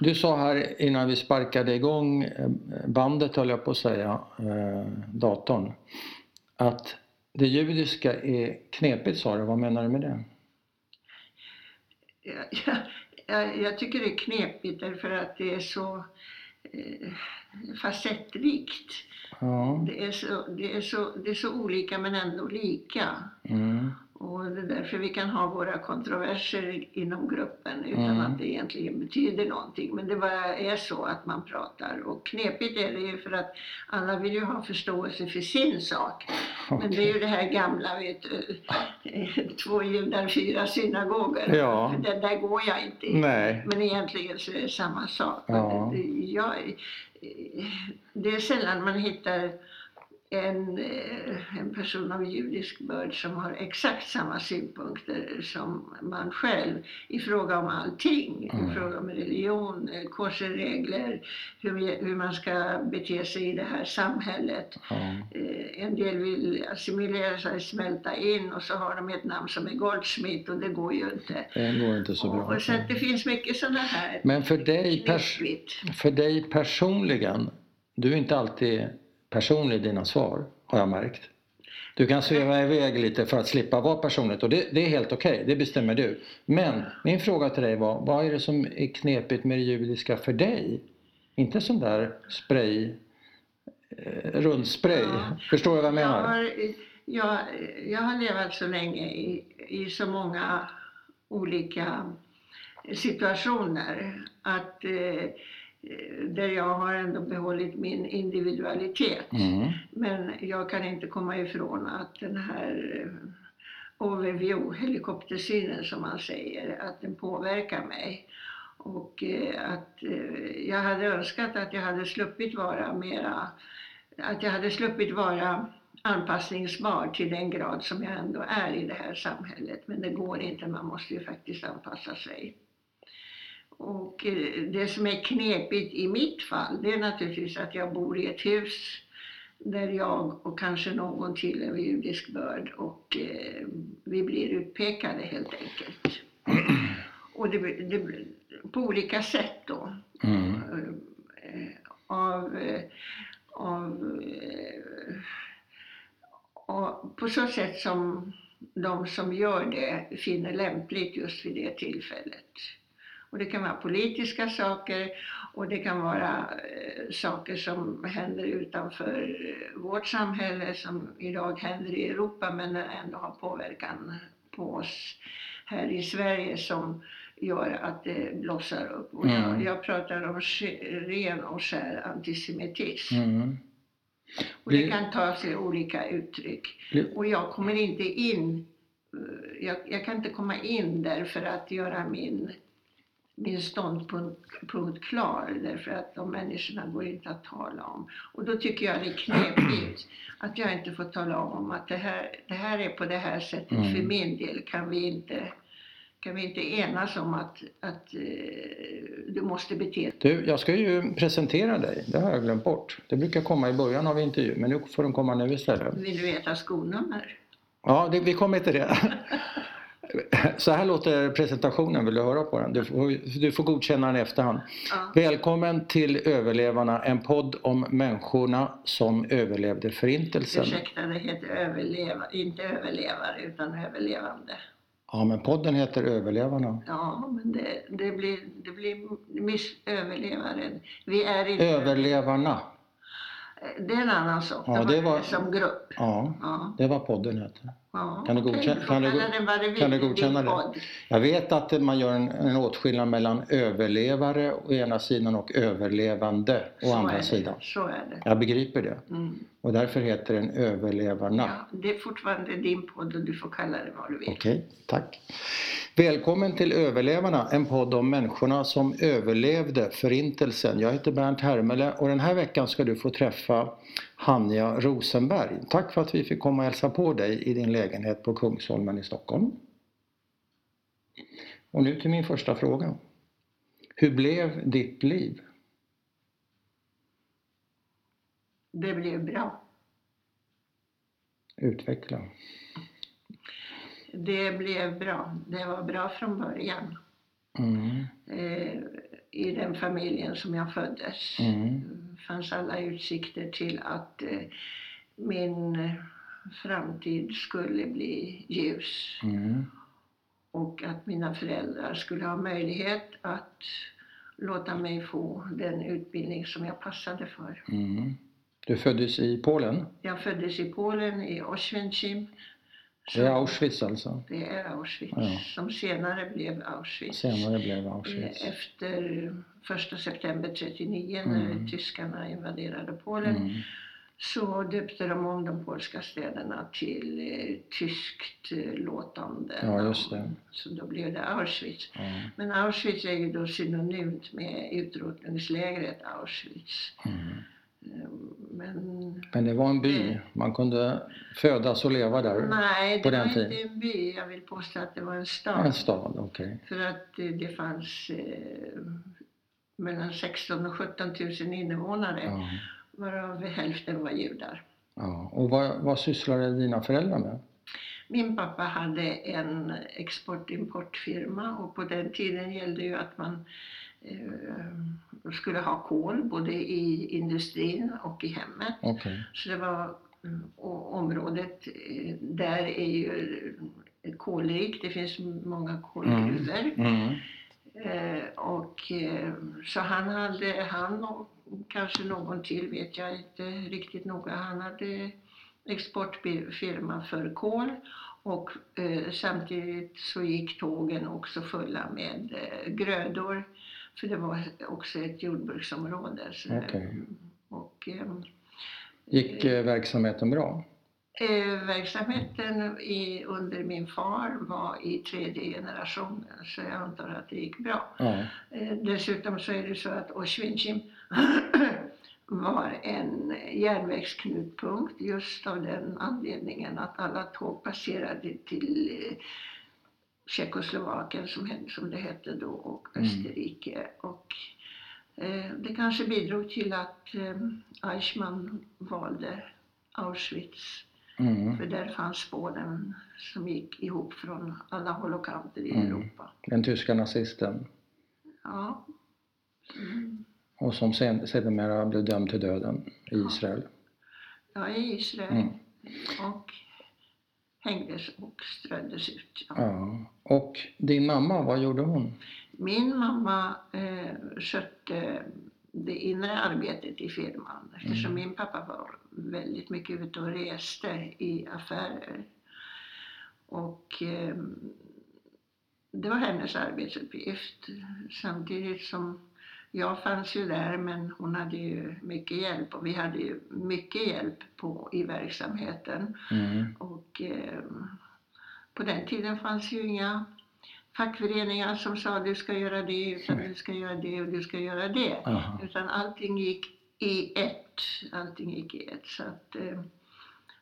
Du sa här innan vi sparkade igång eh, bandet, höll jag på att säga, eh, datorn, att det judiska är knepigt sa du. Vad menar du med det? Jag, jag, jag tycker det är knepigt därför att det är så eh, facettrikt. Ja. Det är, så, det, är så, det är så olika men ändå lika. Mm. Och det är därför vi kan ha våra kontroverser inom gruppen utan Mm. att det egentligen betyder någonting. Men det bara är så att man pratar. Och knepigt är det ju för att alla vill ju ha förståelse för sin sak. Men det är ju det här gamla, vet du, två judar, fyra synagoger. Ja. För det där går jag inte i. Nej. Men egentligen så är det samma sak. Ja. Jag, det är sällan man hittar en, eh, en person av judisk börd som har exakt samma synpunkter som man själv i fråga om allting. Mm. I fråga om religion, eh, korsregler, hur, hur man ska bete sig i det här samhället. Eh, En del vill assimilera sig, smälta in och så har de ett namn som är Goldschmidt och det går ju inte. Det går inte så bra. Och så att det finns mycket sådana här Men för dig, för dig personligen, du är inte alltid personlig i dina svar, har jag märkt. Du kan sväva iväg lite för att slippa vara personligt och det, det är helt okej, det bestämmer du. Men min fråga till dig var, vad är det som är knepigt med det judiska för dig? Inte sån där spray, eh, rundspray. Ja. Förstår du vad jag Jag menar? har, jag, jag har levat så länge i, i så många olika situationer att eh, där jag har ändå behållit min individualitet. Mm. Men jag kan inte komma ifrån att den här eh, overview, helikoptersynen som man säger, att den påverkar mig. Och eh, att eh, jag hade önskat att jag hade sluppit vara mera, att jag hade sluppit vara anpassningsbar till den grad som jag ändå är i det här samhället. Men det går inte, man måste ju faktiskt anpassa sig. Och eh, det som är knepigt i mitt fall, det är naturligtvis att jag bor i ett hus där jag och kanske någon till är judisk börd och eh, vi blir utpekade helt enkelt. Och det, det, på olika sätt då. Mm. Eh, av, eh, av, och på så sätt som de som gör det finner lämpligt just vid det tillfället. Och det kan vara politiska saker och det kan vara eh, saker som händer utanför eh, vårt samhälle som idag händer i Europa men ändå har påverkan på oss här i Sverige som gör att det blossar upp. Och jag, Mm. jag pratar om ren och skär antisemitism. Mm. Och det kan ta sig olika uttryck. Och jag kommer inte in, eh, jag, jag kan inte komma in där för att göra min, min ståndpunkt punkt klar därför att de människorna går inte att tala om. Och då tycker jag det är knepigt att jag inte får tala om att det här, det här är på det här sättet Mm. för min del. Kan vi inte, kan vi inte enas om att, att eh, du måste bete dig Du, jag ska ju presentera dig. Det har jag glömt bort. Det brukar komma i början av intervjun, men nu får den komma nu istället. Vill du veta skonummer? Ja, det, vi kommer till det. Så här låter presentationen, vill du höra på den? Du får, du får godkänna den i efterhand. Ja. Välkommen till Överlevarna, en podd om människorna som överlevde Förintelsen. Ursäkta, det heter överleva, inte överlevare utan överlevande. Ja, men podden heter Överlevarna. Ja, men det, det blir, det blir miss överlevare. Vi är inte... Överlevarna. Det är en annan sak. Ja, De det var- Som grupp. Ja, Ja, det var podden heter. Ja. Kan du godkänna- kan du kan du godkänna det? Jag vet att man gör en, en åtskillnad mellan överlevare å ena sidan och överlevande å Så andra sidan. Så är det. Jag begriper det. Mm. Och därför heter den Överlevarna. Ja, det är fortfarande din podd och du får kalla det vad du vill. Okej, tack. Välkommen till Överlevarna, en podd om människorna som överlevde Förintelsen. Jag heter Bernt Hermele och den här veckan ska du få träffa Hanja Rosenberg. Tack för att vi fick komma och hälsa på dig i din lägenhet på Kungsholmen i Stockholm. Och nu till min första fråga. Hur blev ditt liv? Det blev bra. Utveckla. Det blev bra. Det var bra från början. Mm. Eh, i den familjen som jag föddes Mm. fanns alla utsikter till att eh, min framtid skulle bli ljus Mm. och att mina föräldrar skulle ha möjlighet att låta mig få den utbildning som jag passade för. Mm. Du föddes i Polen? Jag föddes i Polen, i Oświęcim. Det är Auschwitz alltså? Det är Auschwitz, Ja. som senare blev Auschwitz. Senare blev Eh, Auschwitz. Efter 1 september 39 när Mm. tyskarna invaderade Polen Mm. så döpte de om de polska städerna till eh, tyskt eh, låtande Ja, just det. Så då blev det Auschwitz. Ja. Men Auschwitz är ju då synonymt med utrotningslägret Auschwitz. Mm. Men Men det var en by. Man kunde födas och leva där? nej, på det den var tiden. inte en by. Jag vill påstå att det var en stad. En stad, okej. För att eh, det fanns eh, mellan 16 och 17 000 invånare Ja. varav hälften var judar. Ja. Och vad, vad sysslade dina föräldrar med? Min pappa hade en export-importfirma och på den tiden gällde ju att man skulle ha kol både i industrin och i hemmet. Okej. Så det var, mm, och området eh, där är ju eh, kolrikt, det finns många kolgruvor. Mm. Eh, och, eh, så han hade, han och kanske någon till vet jag inte riktigt noga, han hade exportfirma för kol och eh, samtidigt så gick tågen också fulla med eh, grödor för det var också ett jordbruksområde. Så, Okej. och, eh, Gick eh, verksamheten bra? Eh, verksamheten i, under min far var i tredje generationen så jag antar att det gick bra. Ja. Eh, dessutom så är det så att Oświęcim var en järnvägsknutpunkt just av den anledningen att alla tåg passerade till eh, Tjeckoslovakien som, som det hette då och Mm. Österrike. Och, eh, det kanske bidrog till att eh, Eichmann valde Auschwitz Mm. för där fanns spåren som gick ihop från alla håll och kanter i Mm. Europa. Den tyska nazisten. Ja. Mm. Och som sen, sedermera blev dömd till döden i Israel. Ja, i Israel. Mm. Och hängdes och ströddes ut. Ja. Ja. Och din mamma, vad gjorde hon? Min mamma eh, skötte det inre arbetet i firman eftersom Mm. min pappa var väldigt mycket ute och reste i affärer. Och eh, det var hennes arbetsuppgift samtidigt som jag fanns ju där men hon hade ju mycket hjälp och vi hade ju mycket hjälp på, i verksamheten. Mm. Och eh, på den tiden fanns ju inga fackföreningar som sa du ska göra det, utan du ska göra det och du ska göra det. Aha. Utan allting gick i ett. Allting gick i ett. Så att eh,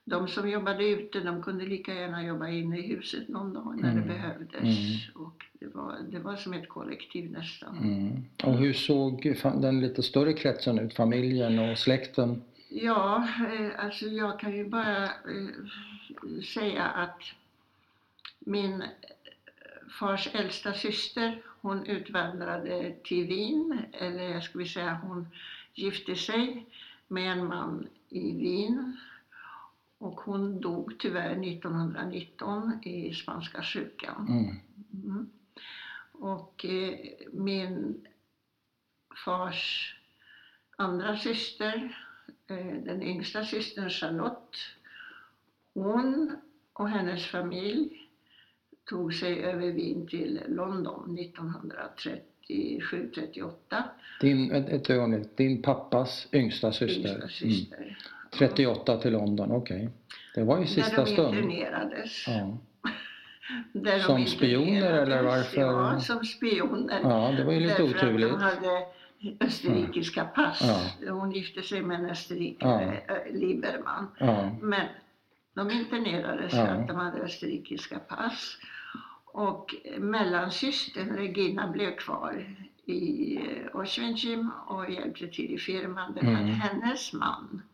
de som jobbade ute, de kunde lika gärna jobba inne i huset någon dag när Mm. det behövdes. Mm. Och det var, det var som ett kollektiv nästan. Mm. Och hur såg den lite större kretsen ut? Familjen och släkten? Ja, eh, alltså jag kan ju bara eh, säga att min eh, fars äldsta syster, hon utvandrade till Wien, eller jag skulle säga hon gifte sig med en man i Wien. Och hon dog tyvärr 1919 i spanska sjukan. Mm. Mm. Och eh, min fars andra syster, eh, den yngsta systern Charlotte, hon och hennes familj tog sig över Wien till London 1937-38. Din, ett, ett ögonblick, din pappas yngsta syster? Yngsta Mm. Syster. 38 till London, okej. Det var ju sista Där de stund. internerades. Ja. Där de Som spioner, internerades. eller varför? Ja, som spioner. ja, det var ju lite Därför oturligt. att de hade österrikiska pass. Ja. Hon gifte sig med en österrikare, Ja. äh, Lieberman. Ja. Men de internerades för Ja. att de hade österrikiska pass. Och mellansystern Regina blev kvar i eh, Oświęcim och hjälpte till i firman därför Mm. att hennes man eh,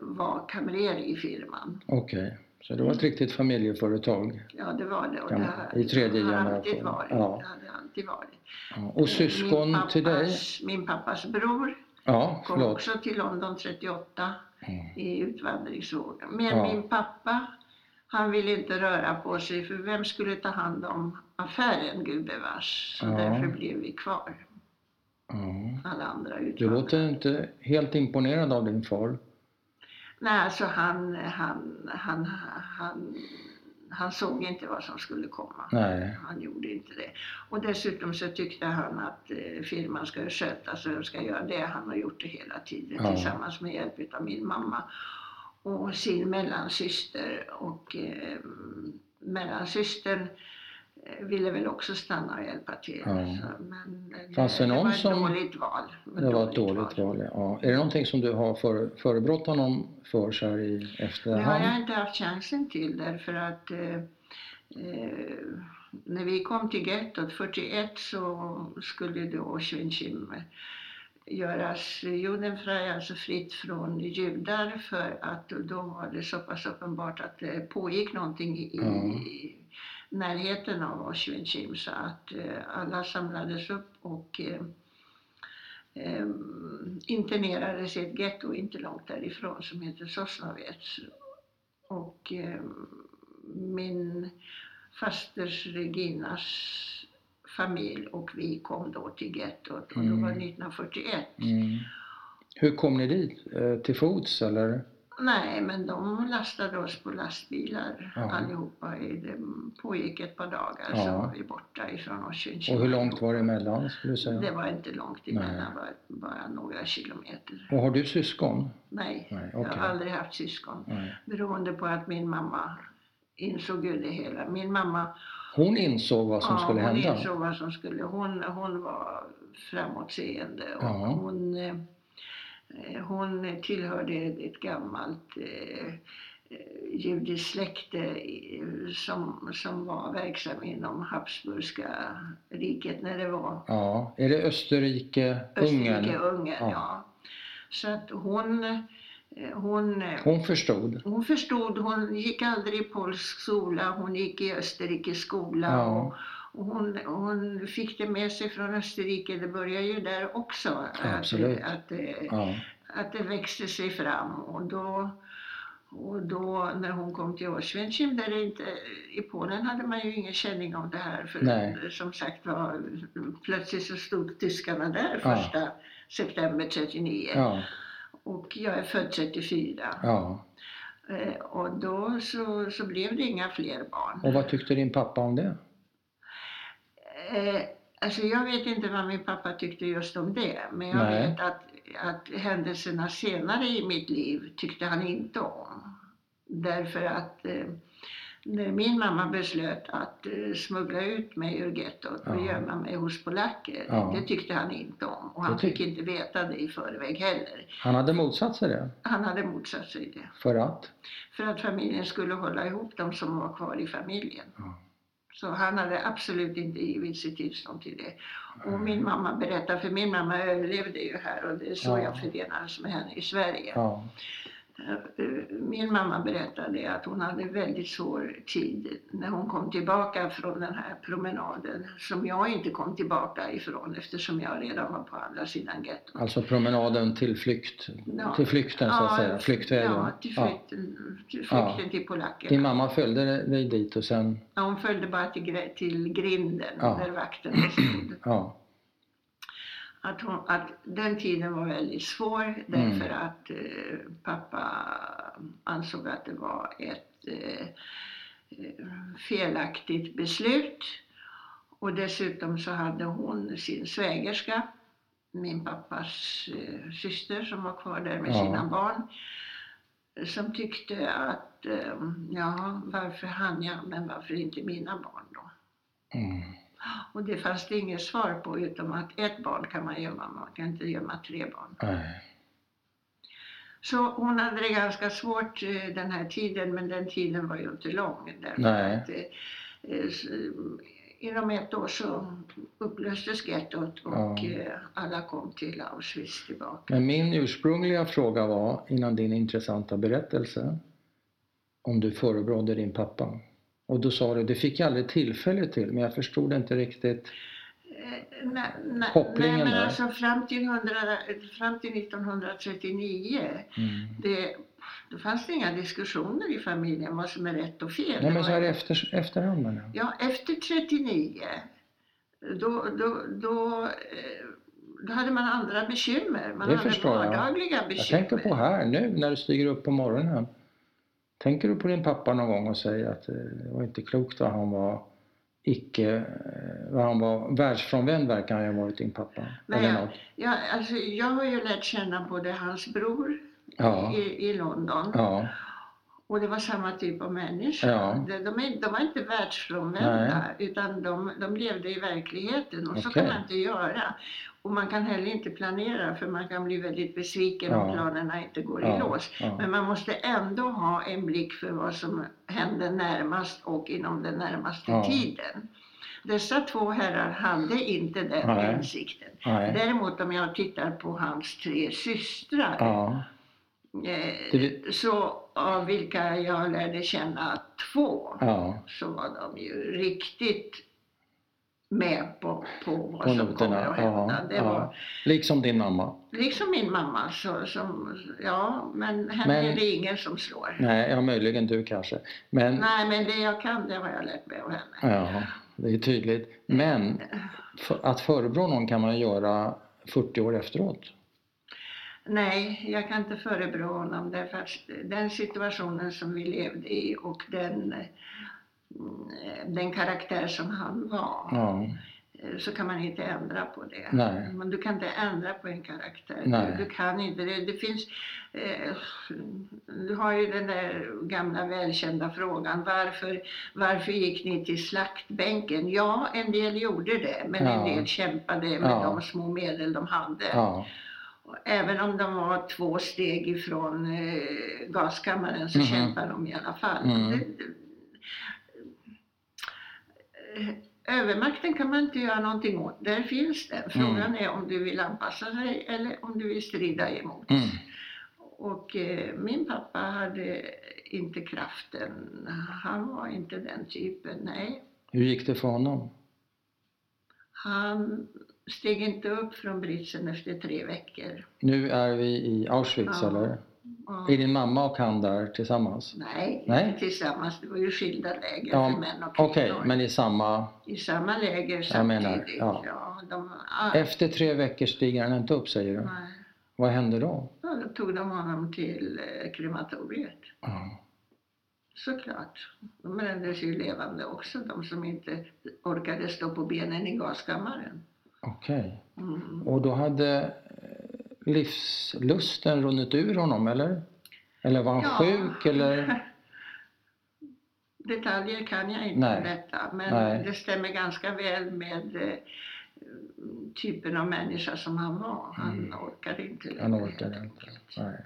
var kamrer i firman. Okej. Så det var ett riktigt familjeföretag. Ja, det var det. Och det har, i tredje det har alltid generation. varit. Ja. Det hade alltid varit. Ja. Och syskon min till dig? pappas, Min pappas bror Ja, kom också till London 38 Mm. i utvandringsvågen. Men Ja. min pappa, han ville inte röra på sig för vem skulle ta hand om affären gubevars. Så Ja. därför blev vi kvar, Ja. alla andra Du utvandrare. låter inte helt imponerad av din far. Nej, alltså han, han, han, han, han såg inte vad som skulle komma. Nej. Han gjorde inte det. Och dessutom så tyckte han att eh, firman ska skötas och ska göra det. Han har gjort det hela tiden Ja. tillsammans med hjälp av min mamma och sin mellansyster. Och eh, mellansystern ville väl också stanna och hjälpa till. Ja. Så, men eh, Fanns det någon var ett som- dåligt val. Det var ett dåligt val. Ja. Är det någonting som du har för, förebrott honom för så här i Det har jag efterhand? inte haft chansen till därför att eh, eh, när vi kom till gettot 41 så skulle då Schweinskim göras Judenfrei, alltså fritt från judar för att då var det så pass uppenbart att det pågick någonting i, Ja. i närheten av Auschwitz så att eh, alla samlades upp och eh, eh, internerades i ett getto inte långt därifrån som heter Sosnovets. Och min fasters Reginas familj och vi kom då till gettot och var det Mm. 1941. Mm. Hur kom ni dit? Till fots eller? Nej, men de lastade oss på lastbilar Ja. allihopa. Det pågick ett par dagar Ja. så var vi borta ifrån Auschwitz. Och hur långt var det emellan skulle du Det säga? var inte långt emellan, bara, bara några kilometer. Och har du syskon? Nej, Nej, jag okej. har aldrig haft syskon. Nej. Beroende på att min mamma insåg ju det hela. Min mamma Hon insåg vad som ja, skulle hon hända? insåg vad som skulle. Hon, hon var framåtseende och Ja. hon, eh, hon tillhörde ett gammalt eh, eh, judiskt släkte i- som, som var verksam inom Habsburgska riket när det var Ja. Är det Österrike, Österrike, Ungern? Ungern. Ja. Ja. Så att hon, eh, hon eh, Hon förstod? hon förstod, hon gick aldrig i polsk skola, hon gick i Österrikes skola. Ja. Och, och hon, hon fick det med sig från Österrike, det började ju där också. Absolut. Att, att, Ja. att det växte sig fram. Och då, och då när hon kom till Auschwitz, där inte, i Polen hade man ju ingen känning om det här. För Nej. som sagt var, plötsligt så stod tyskarna där Ja. första september 39. Ja. Och jag är född 34. ja. Eh, Och då så, så blev det inga fler barn. Och vad tyckte din pappa om det? Eh, alltså jag vet inte vad min pappa tyckte just om det. Men jag Nej. vet att, att händelserna senare i mitt liv tyckte han inte om. Därför att eh, när min mamma beslöt att eh, smuggla ut mig ur gettot och Ja. gömma mig hos polacker. Ja. Det tyckte han inte om. Och han fick inte veta det i förväg heller. Han hade motsatt sig det? Han hade motsatt sig det. För att? För att familjen skulle hålla ihop de som var kvar i familjen. Ja. Så han hade absolut inte givit sitt tillstånd till det. Och min mamma berättade, för min mamma överlevde ju här och det är så Ja. jag förenades med henne i Sverige. Ja. Eh, Min mamma berättade att hon hade väldigt svår tid när hon kom tillbaka från den här promenaden som jag inte kom tillbaka ifrån eftersom jag redan var på andra sidan gettot. Alltså promenaden till flykt, Ja. till flykten så att säga, flyktvägen. Ja, till Ja. flykten, till, flykten till polackerna. Din mamma följde dig dit och sen, Ja, hon följde bara till, till grinden Ja. där vakten stod. Att, hon, att den tiden var väldigt svår därför att eh, pappa ansåg att det var ett eh, felaktigt beslut. Och dessutom så hade hon sin svägerska, min pappas eh, syster som var kvar där med Ja. sina barn. Som tyckte att, eh, ja varför han ja, men varför inte mina barn då? mm, Och det fanns det inget svar på utom att ett barn kan man gömma, man kan inte gömma tre barn. nej, Så hon hade det ganska svårt eh, den här tiden, men den tiden var ju inte lång. Därför. Att, eh, eh, inom ett år så upplöstes gettot och Ja. alla kom till Auschwitz tillbaka. Men min ursprungliga fråga var, innan din intressanta berättelse, om du förebrådde din pappa. Och då sa du, det fick jag aldrig tillfälle till, men jag förstod inte riktigt. Eh, nej, nej, Kopplingen nej, men där. alltså fram till, 100, fram till 1939 Mm. det, då fanns det inga diskussioner i familjen vad som är rätt och fel. Nej, men så här efter, efterhand menar jag. Ja, efter 39 då, då, då, eh, då hade man andra bekymmer. Man Det hade jag. vardagliga Jag bekymmer. tänker på här nu när du stiger upp på morgonen. Tänker du på din pappa någon gång och säger att eh, det var inte klokt vad han var icke, eh, vad han var världsfrånvänd verkar han ju ha varit din pappa. Nej, Eller jag- något. Alltså, jag har ju lärt känna både hans bror Ja. i, i London Ja, och det var samma typ av människa. Ja. De, de, de var inte världsfrånvända utan de, de levde i verkligheten och så Okej. kan man inte göra. Och man kan heller inte planera för man kan bli väldigt besviken om Ja. planerna inte går Ja, i lås. ja. Men man måste ändå ha en blick för vad som händer närmast och inom den närmaste tiden. Dessa två herrar hade inte den Nej. insikten. nej. Däremot om jag tittar på hans tre systrar eh, Det- så av vilka jag lärde känna två ja. så var de ju riktigt med på, på vad På som noterna. kommer att hända. Ja, ja. var, Liksom din mamma. liksom min mamma, så, som, ja, men henne Men- är det ingen som slår. Nej, ja möjligen du kanske. Men, Nej, men det jag kan, det har jag lärt mig av henne. ja, det är tydligt. Men för, att förebrå någon kan man göra 40 år efteråt. Nej, jag kan inte förebrå honom därför att den situationen som vi levde i och den, mm, den karaktär som han var, Ja, eh, så kan man inte ändra på det. Nej. Men du kan inte ändra på en karaktär. Nej. Du, du kan inte det. Det finns, eh, du har ju den där gamla välkända frågan, varför, varför gick ni till slaktbänken? Ja, en del gjorde det, men Ja. en del kämpade med Ja. de små medel de hade. Även om de var två steg ifrån eh, gaskammaren så Mhm. kämpade de i alla fall. Mm. Det, eh, övermakten kan man inte göra någonting åt. Där finns den. Frågan är om du vill anpassa dig eller om du vill strida emot. Mm. Och eh, min pappa hade inte kraften. Han var inte den typen, nej. Hur gick det för honom? Han steg inte upp från britsen efter tre veckor. Nu är vi i Auschwitz Ja. eller? Och- Är din mamma och han där tillsammans? Nej, Nej. inte tillsammans. Det var ju skilda läger Ja, för män och kvinnor. Okej, men i samma... I samma läger Jag samtidigt. menar, ja. de, ah, Efter tre veckor stiger han inte upp säger du? nej. Vad hände då? Ja, då tog de honom till eh, krematoriet. Ja. Såklart. De brändes ju levande också, de som inte orkade stå på benen i gaskammaren. Okej. Mm. Och då hade eh, livslusten runnit ur honom eller? Eller var han Ja. sjuk eller? Detaljer kan jag inte Nej. berätta, men Nej. det stämmer ganska väl med eh, typen av människa som han var. Han Mm. orkade inte längre. Han orkade inte. Nej.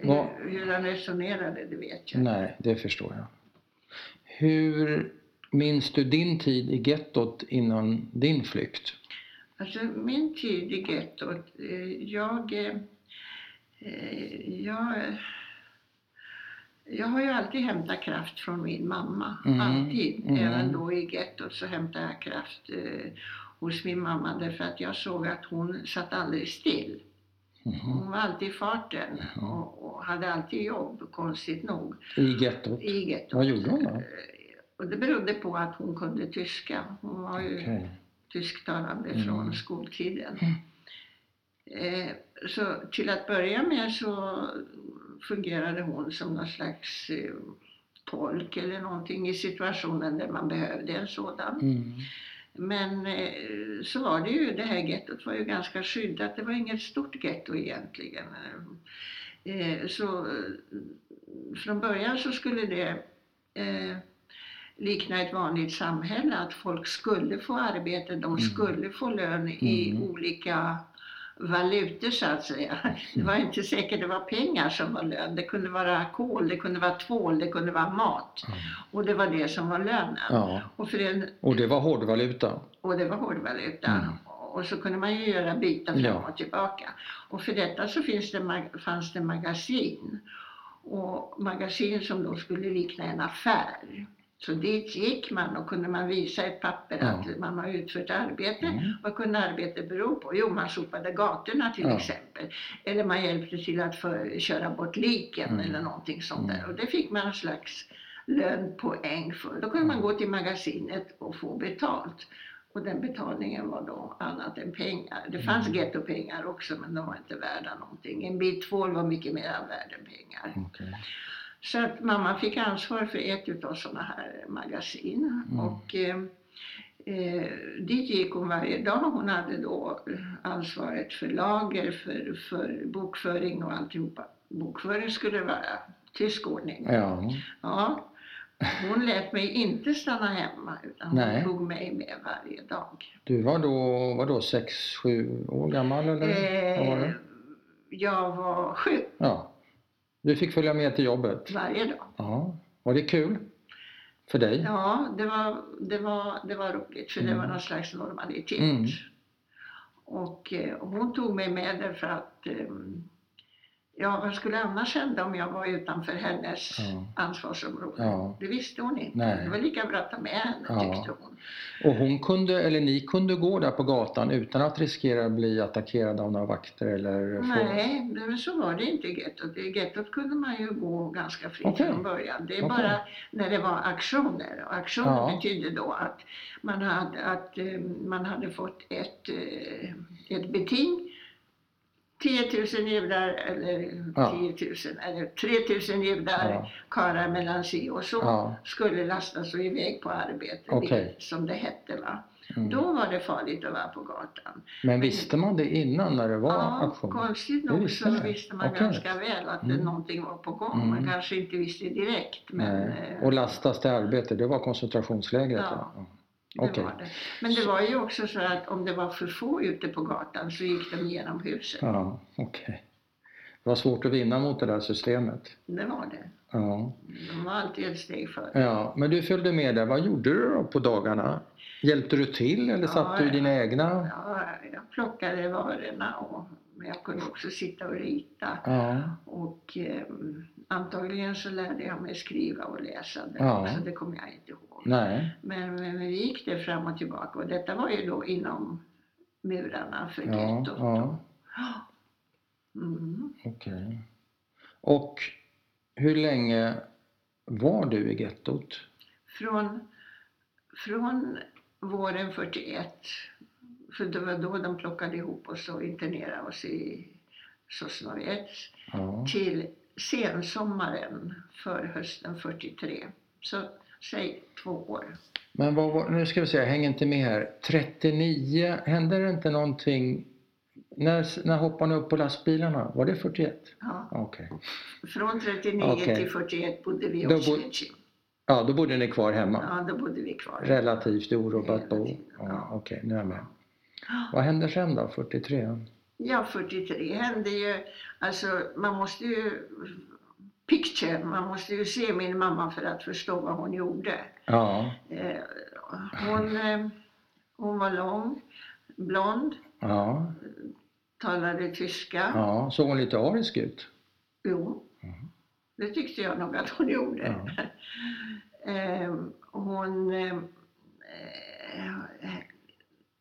Hur, hur han resonerade, det vet jag Nej, det förstår jag. Hur minns du din tid i gettot innan din flykt? Alltså min tid i gettot, eh, jag, eh, jag, jag har ju alltid hämtat kraft från min mamma. Mm, Alltid. mm. Även då i gettot så hämtade jag kraft eh, hos min mamma därför att jag såg att hon satt aldrig still. Mhm. Hon var alltid i farten och, och hade alltid jobb, konstigt nog, I gettot? i gettot. Vad gjorde hon då? Och det berodde på att hon kunde tyska. Hon var ju Okej. Tysktalande Mm. från skoltiden. Mm. Eh, så till att börja med så fungerade hon som någon slags eh, tolk eller någonting i situationen där man behövde en sådan. Mm. Men eh, så var det ju, det här gettot var ju ganska skyddat. Det var inget stort getto egentligen. Eh, så eh, från början så skulle det eh, likna ett vanligt samhälle, att folk skulle få arbete, de skulle få lön i Mm. olika valutor så att säga. Det var inte säkert det var pengar som var lön. Det kunde vara kol, det kunde vara tvål, det kunde vara mat. Ja. Och det var det som var lönen. ja. Och, för en, Och det var hårdvaluta? och det var hårdvaluta. Mm. Och så kunde man ju göra byten fram Ja. och tillbaka. Och för detta så finns det, fanns det magasin. och magasin som då skulle likna en affär. Så dit gick man och kunde man visa ett papper Ja. att man har utfört arbete. Mm. Vad kunde arbetet bero på? Jo, man sopade gatorna till Ja. exempel. Eller man hjälpte till att för, köra bort liken Mm. eller någonting sånt Mm. där. Och det fick man en slags lönpoäng för. Då kunde man Mm. gå till magasinet och få betalt. Och den betalningen var då annat än pengar. Det fanns Mm. gettopengar också men de var inte värda någonting. En bit tvål var mycket mer värd än pengar. Okej. Så att mamma fick ansvar för ett utav sådana här magasin. Mm. Och eh, eh, dit gick hon varje dag. Hon hade då ansvaret för lager, för, för bokföring och alltihopa. Bokföring skulle vara tysk ordning. Ja. Ja. Hon lät mig inte stanna hemma utan hon Nej. tog mig med varje dag. Du var då, var då sex, sju år gammal eller? Var Eh, det? jag var sju Ja. Du fick följa med till jobbet? varje dag. Ja. Var det kul? För dig? Ja, det var, det var, det var roligt för det var Mm. någon slags normalitet. Mm. Och eh, hon tog mig med därför att eh, Ja, vad skulle annars hända om jag var utanför hennes Ja. ansvarsområde? Ja. Det visste hon inte. Nej. Det var lika bra att ta med henne Ja. tyckte hon. Och hon kunde, eller ni kunde gå där på gatan utan att riskera att bli attackerad av några vakter eller? få- Nej, det, men så var det inte i gettot. I gettot kunde man ju gå ganska fritt Okej. från början. Det är Okej. bara när det var aktioner. Och aktioner Ja. betydde då att man hade, att, eh, man hade fått ett, eh, ett beting 10 000 judar eller Ja. 10 000 eller 3 000 judar, Ja. karlar mellan si och så, Ja. skulle lastas och iväg på arbete, Okej. som det hette. Va? Mm. Då var det farligt att vara på gatan. Men visste man det innan när det var Ja, aktion? konstigt Det nog visste så ni? visste man Okej. ganska väl att det Mm. någonting var på gång. Mm. Man kanske inte visste direkt. Men eh, Och lastas till arbete, det var koncentrationslägret? Ja. Ja. Det var det. Men det var ju också så att om det var för få ute på gatan så gick de genom huset. Ja, okej. Det var svårt att vinna mot det där systemet. Det var det. Ja. De var alltid ett steg före. ja. Men du följde med där. Vad gjorde du då på dagarna? Hjälpte du till eller Ja, satt du dina egna? Ja, jag plockade varorna och men jag kunde också sitta och rita. Ja. Och eh, antagligen så lärde jag mig skriva och läsa det Ja. också. Det kommer jag inte ihåg. Nej. Men, men vi gick det fram och tillbaka och detta var ju då inom murarna för Ja, gettot. ja. Mm. Okej. Och hur länge var du i gettot? Från, från våren 41, för det var då de plockade ihop oss och internerade oss i Sosnowiec, Ja. till sensommaren för hösten 43. Så säg två år. Men vad var, nu ska vi se, jag hänger inte med här. 39, hände det inte någonting? När, när hoppade ni upp på lastbilarna? Var det 41? Ja. Okej. Från 39 Okej. till 41 bodde vi i Oswiecim. Ja, då bodde ni kvar hemma? Ja, då bodde vi kvar. Relativt orubbat bo? Ja, ja. Okej, nu är jag med. Vad hände sen då, 43? Ja, 43 hände ju, alltså man måste ju picture, man måste ju se min mamma för att förstå vad hon gjorde. Ja, Eh, hon, eh, hon var lång, blond, ja, talade tyska. ja. Såg hon lite arisk ut? Jo, det tyckte jag nog att hon gjorde. Ja. Eh, hon... Eh,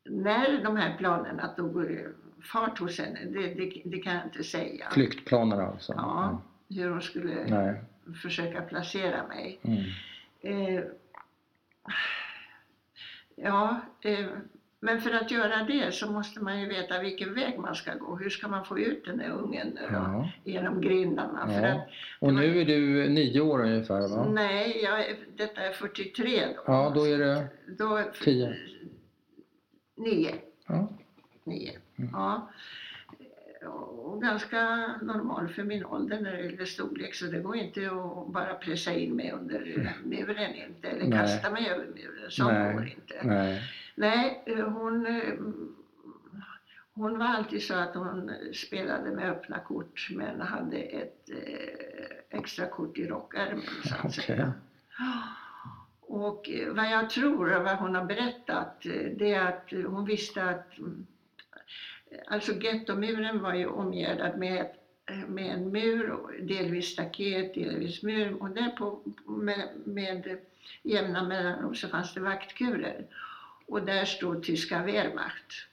när de här planerna tog eh, fart hos henne, det, det, det kan jag inte säga. Flyktplaner alltså? Ja, hur hon skulle. Nej. försöka placera mig. Mm. Eh, ja, eh, men för att göra det så måste man ju veta vilken väg man ska gå. Hur ska man få ut den där ungen nu då, Ja. genom grindarna? För Ja. att, Och nu är du nio år ungefär va? Nej, jag, är- detta är 43 då. Ja, då är det Då, tio. Nio. Ja. nio. Mm. Ja. Och ganska normal för min ålder när det gäller storlek så det går inte att bara pressa in mig under muren inte eller Nej. kasta mig över muren. Så Nej. går inte. Nej. Nej, hon, hon var alltid så att hon spelade med öppna kort men hade ett eh, extra kort i rockärmen så att säga. Och vad jag tror och vad hon har berättat eh, det är att hon visste att mm, Alltså gettomuren var ju omgärdad med med en mur, delvis staket, delvis mur och där på, med, med jämna mellanrum så fanns det vaktkurer. Och där stod tyska Wehrmacht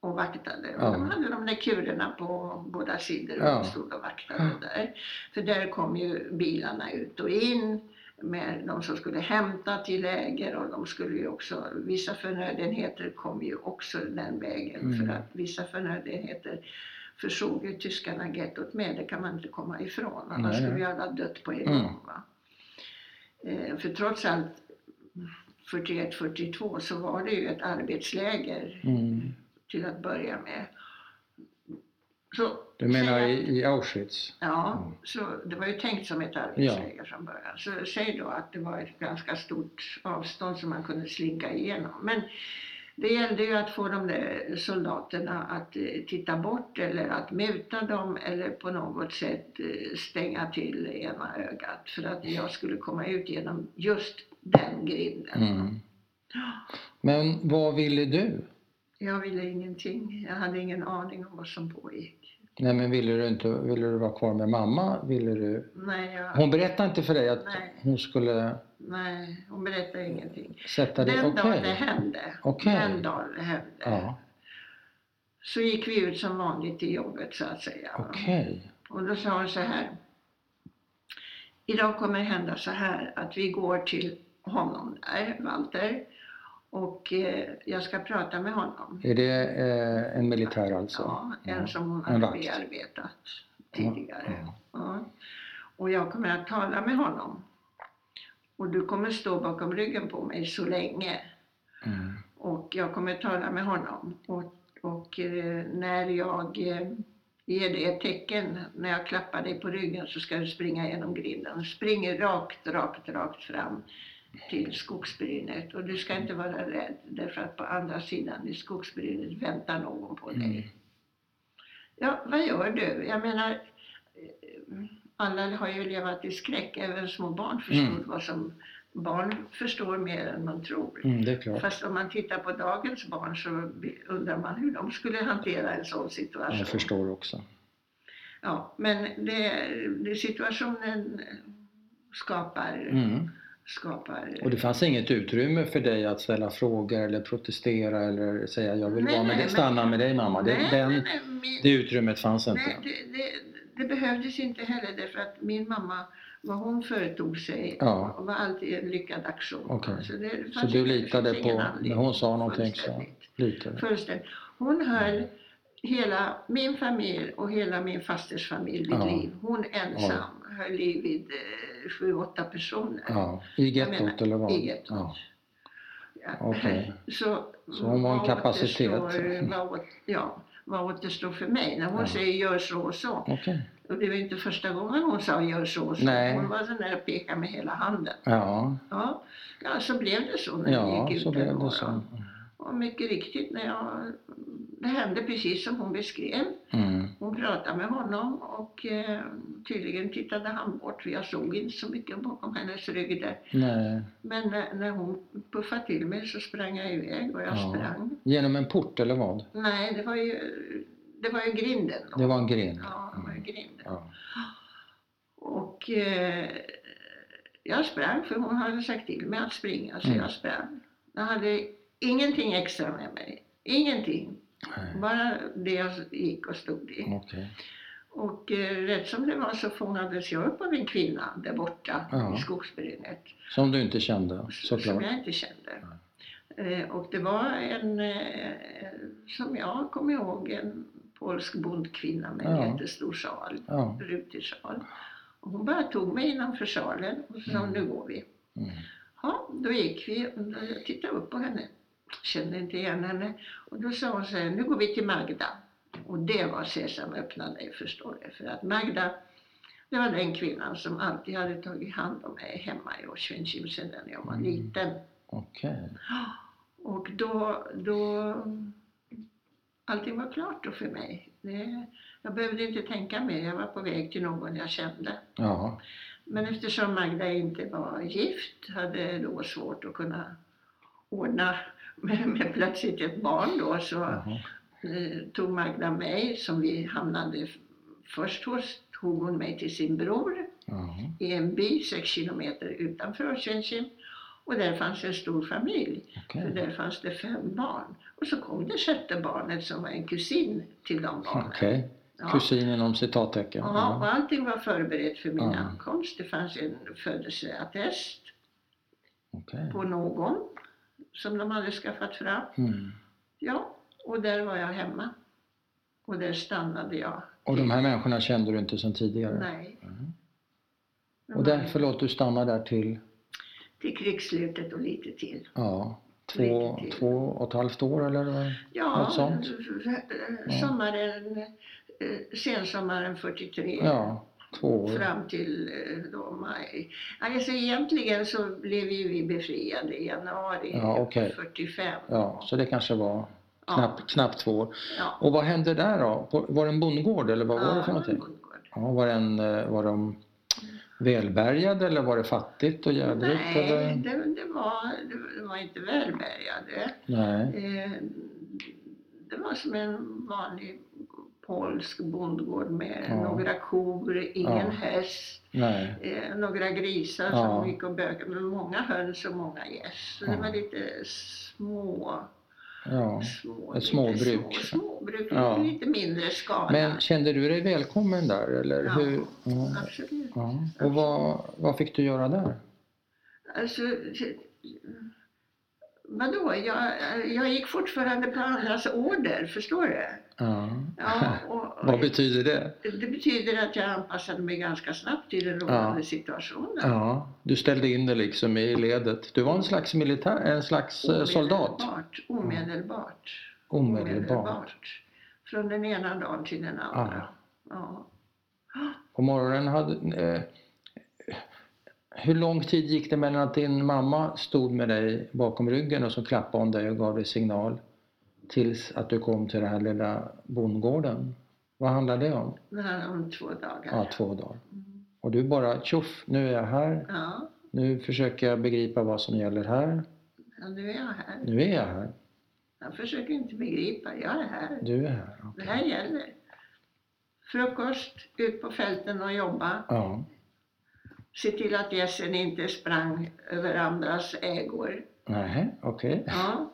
och vaktade. Och Ja. de hade de där kurerna på båda sidor och Ja. stod och vaktade där. För där kom ju bilarna ut och in med de som skulle hämta till läger och de skulle ju också, vissa förnödenheter kom ju också den vägen Mm. för att vissa förnödenheter försåg ju tyskarna gettot med, det kan man inte komma ifrån. Annars skulle ju alla dött på en Mm. gång. Va? Eh, för trots allt 41-42 så var det ju ett arbetsläger Mm. till att börja med. Så, Du menar i, i Auschwitz? Ja, Mm. så det var ju tänkt som ett arbetsläger från början. Så säg då att det var ett ganska stort avstånd som man kunde slinka igenom. Men det gällde ju att få de där soldaterna att eh, titta bort eller att muta dem eller på något sätt eh, stänga till ena ögat för att jag skulle komma ut genom just den grinden. Mm. Men vad ville du? Jag ville ingenting. Jag hade ingen aning om vad som pågick. Nej men ville du inte, ville du vara kvar med mamma? Ville du? Nej, jag, Hon berättade inte för dig att Nej. hon skulle nej hon berättade ingenting. sätta dig... Den Okej. dagen det hände, Okej. den dagen det hände, Ja, så gick vi ut som vanligt till jobbet så att säga. okej. Och då sa hon så här. Idag kommer det hända så här att vi går till honom där, Walter. Och eh, jag ska prata med honom. Är det eh, en militär alltså? Ja, en som hon En hade vakt. bearbetat tidigare. Ja. Ja. Och jag kommer att tala med honom. Och du kommer stå bakom ryggen på mig så länge. Mm. Och jag kommer tala med honom. Och, och eh, när jag eh, ger dig ett tecken, när jag klappar dig på ryggen så ska du springa genom grinden. Spring rakt, rakt, rakt fram till skogsbrynet. Och du ska inte vara rädd därför att på andra sidan i skogsbrynet väntar någon på dig. Mm. Ja, vad gör du? Jag menar, eh, alla har ju levat i skräck. Även små barn förstod Mm. vad som... Barn förstår mer än man tror. Mm. Fast om man tittar på dagens barn så undrar man hur de skulle hantera en sån situation. Jag förstår också. Ja, men det, det situationen skapar, Mm. Skapar Och det fanns inget utrymme för dig att ställa frågor eller protestera eller säga jag vill Nej, vara med nej, dig, men- stanna med dig mamma. Det, nej, den, nej, min- det utrymmet fanns inte. nej, det, det, det behövdes inte heller därför att min mamma, vad hon företog sig, Ja. var alltid en lyckad aktion. Okej. Så, det Så du litade på, när hon sa någonting så litade? Fullständigt. Hon höll hela min familj och hela min fasters familj vid Ja. liv. Hon ensam höll liv vid eh, sju, åtta personer. Ja, i menar, gettot eller vad? i gettot. Ja. Ja. Okej. Så, Så hon var en kapacitet. återstår- Vad, åt- ja, vad återstår för mig? När hon Ja. säger gör så och så. Okej. Och det var inte första gången hon sa gör så och så. Nej. Hon var sån där och pekade med hela handen. Ja, Ja, ja så blev det så när ja gick ut så blev det så. Och mycket riktigt, när jag, det hände precis som hon beskrev. Mm. Hon pratade med honom och eh, tydligen tittade han bort för jag såg inte så mycket bakom hennes rygg där. Nej. Men när, när hon puffade till mig så sprang jag iväg och jag Ja. sprang. Genom en port eller vad? Nej, det var ju, det var ju grinden. då. Det var en grind? Ja, det var Mm. grinden. Ja. Och eh, jag sprang för hon hade sagt till mig att springa så Mm. jag sprang. Jag hade ingenting extra med mig. Ingenting. Nej. Bara det jag gick och stod i. Okej. Och eh, rätt som det var så fångades jag upp av en kvinna där borta Ja. i skogsbrynet. Som du inte kände Som såklart? jag inte kände. Eh, och det var en, eh, som jag kommer ihåg, en polsk bondkvinna med en Ja. jättestor sjal. Ja. rutig sjal. Och hon bara tog mig innanför sjalen och så sa Mm. nu går vi. Mm. Ja, då gick vi och jag tittade upp på henne. Kände inte igen henne. Och då sa hon så här, nu går vi till Magda. Och det var Sesam öppna dig förstår du. För att Magda, det var den kvinnan som alltid hade tagit hand om mig hemma i Auschwitz när jag var Mm. liten. Okej. Och då, då allting var klart då för mig. Det, jag behövde inte tänka mer, jag var på väg till någon jag kände. Ja. Men eftersom Magda inte var gift hade då svårt att kunna ordna med, plötsligt ett barn då så Jaha. eh, tog Magda mig som vi hamnade först hos- tog hon mig till sin bror Ja. i en by sex kilometer utanför Oshenshin. Och där fanns en stor familj. För Okej. där fanns det fem barn. Och så kom det sjätte barnet som var en kusin till de barnen. Okej. Ja. Kusin inom citattecken. Ja, och allting var förberett för min Ja. ankomst. Det fanns en födelseattest Okej. på någon som de hade skaffat fram. Mm. Ja, och där var jag hemma. Och där stannade jag. Och de här människorna kände du inte sedan tidigare? Nej. Mm. Och där, förlåt, du stannade där till Till krigsslutet och lite till. ja, två, till. två och ett halvt år eller? vad? Ja, Något sånt? eh, sommaren, eh, sensommaren 43. Ja, två år. Fram till eh, då maj. Alltså egentligen så blev ju vi befriade i januari Ja, okej. 45. Ja, så det kanske var Ja. knappt, knappt två år. Ja. Och vad hände där då? Var det en bondgård eller vad var det för någonting? Ja, var, en, eh, var de välbärgade eller var det fattigt och jädrigt? Nej, Eller? det, det, var, det var inte välbärgade. Nej. Eh, det var som en vanlig polsk bondgård med Ja. några kor, ingen Ja. häst, eh, några grisar Ja. som gick och bökade, men många höns och många gäss. Så det var lite små, Ja. små, Ett småbruk. Små, småbruk, Ja. lite mindre skala. Men kände du dig välkommen där eller Ja. hur? Ja. Absolut. Ja. Och vad, vad fick du göra där? Alltså, vadå? Jag, jag gick fortfarande på andras order, förstår du? Ja. Ja, och, vad betyder det? det betyder att jag anpassade mig ganska snabbt till den rådande situationen. Ja, du ställde in dig liksom i ledet. Du var en slags militär, en slags eh, soldat. Omedelbart. Omedelbart. Omedelbart. Från den ena dagen till den andra. Ja. På morgonen hade... Eh, hur lång tid gick det mellan att din mamma stod med dig bakom ryggen och så klappade hon dig och gav dig signal tills att du kom till den här lilla bondgården? Vad handlade det om? Det här om två dagar. Ja, två dagar. Och du bara tjoff, nu är jag här. Ja, Nu försöker jag begripa vad som gäller här. ja, nu är jag här. Nu är jag här. Jag försöker inte begripa. Jag är här. Du är här. Det okej. här gäller. Frukost, ut på fälten och jobba. Ja. Se till att gässen inte sprang över andras ägor. Nej, okej. Ja,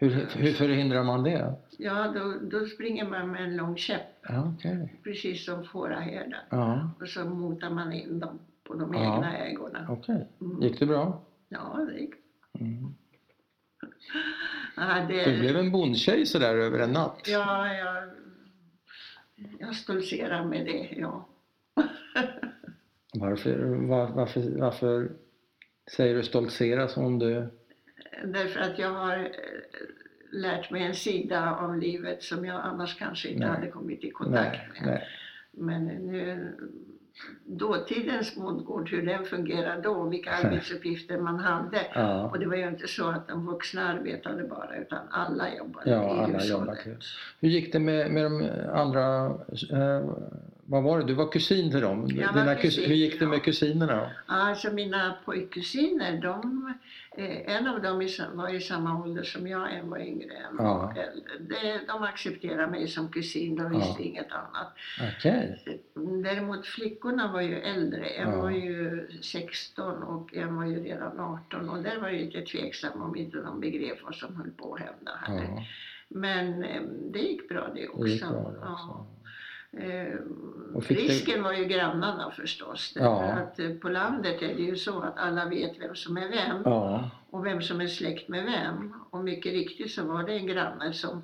Hur, hur förhindrar man det? ja då, då springer man med en lång käpp, okej. precis som fåraherdar. Ja, Och så motar man in dem på de Ja. egna ägorna. okej. Mm. Gick det bra? Ja, det gick. Mm. Ja, det, Du blev en bondtjej sådär över en natt? ja, jag, jag stoltserar med det, ja. Varför, var, varför, varför säger du stoltsera som om du... Därför att jag har eh, lärt mig en sida av livet som jag annars kanske inte Nej. hade kommit i kontakt Nej, med. nej. Men nu, dåtidens bondgård, hur den fungerade då, vilka arbetsuppgifter man hade. Ja, Och det var ju inte så att de vuxna arbetade bara, utan alla jobbade ja i alla hushållet. jobbar till. Hur gick det med, med de andra... Eh, vad var det? Du var kusin till dem? Jag Dina kus- kusin, hur gick det med kusinerna då? Alltså mina pojkkusiner, de, eh, en av dem var i samma ålder som jag, en var yngre, en Ja. De, de accepterade mig som kusin, de visste Ja. inget annat. Okej. Däremot flickorna var ju äldre. En Ja. var ju 16 och en var ju redan 18 och där var jag lite tveksam om inte de begrep vad som höll på att hända här. Ja, Men eh, det gick bra det också. det gick bra det också. Eh, risken var ju grannarna förstås. Ja. att eh, på landet är det ju så att alla vet vem som är vem Ja, och vem som är släkt med vem. Och mycket riktigt så var det en granne som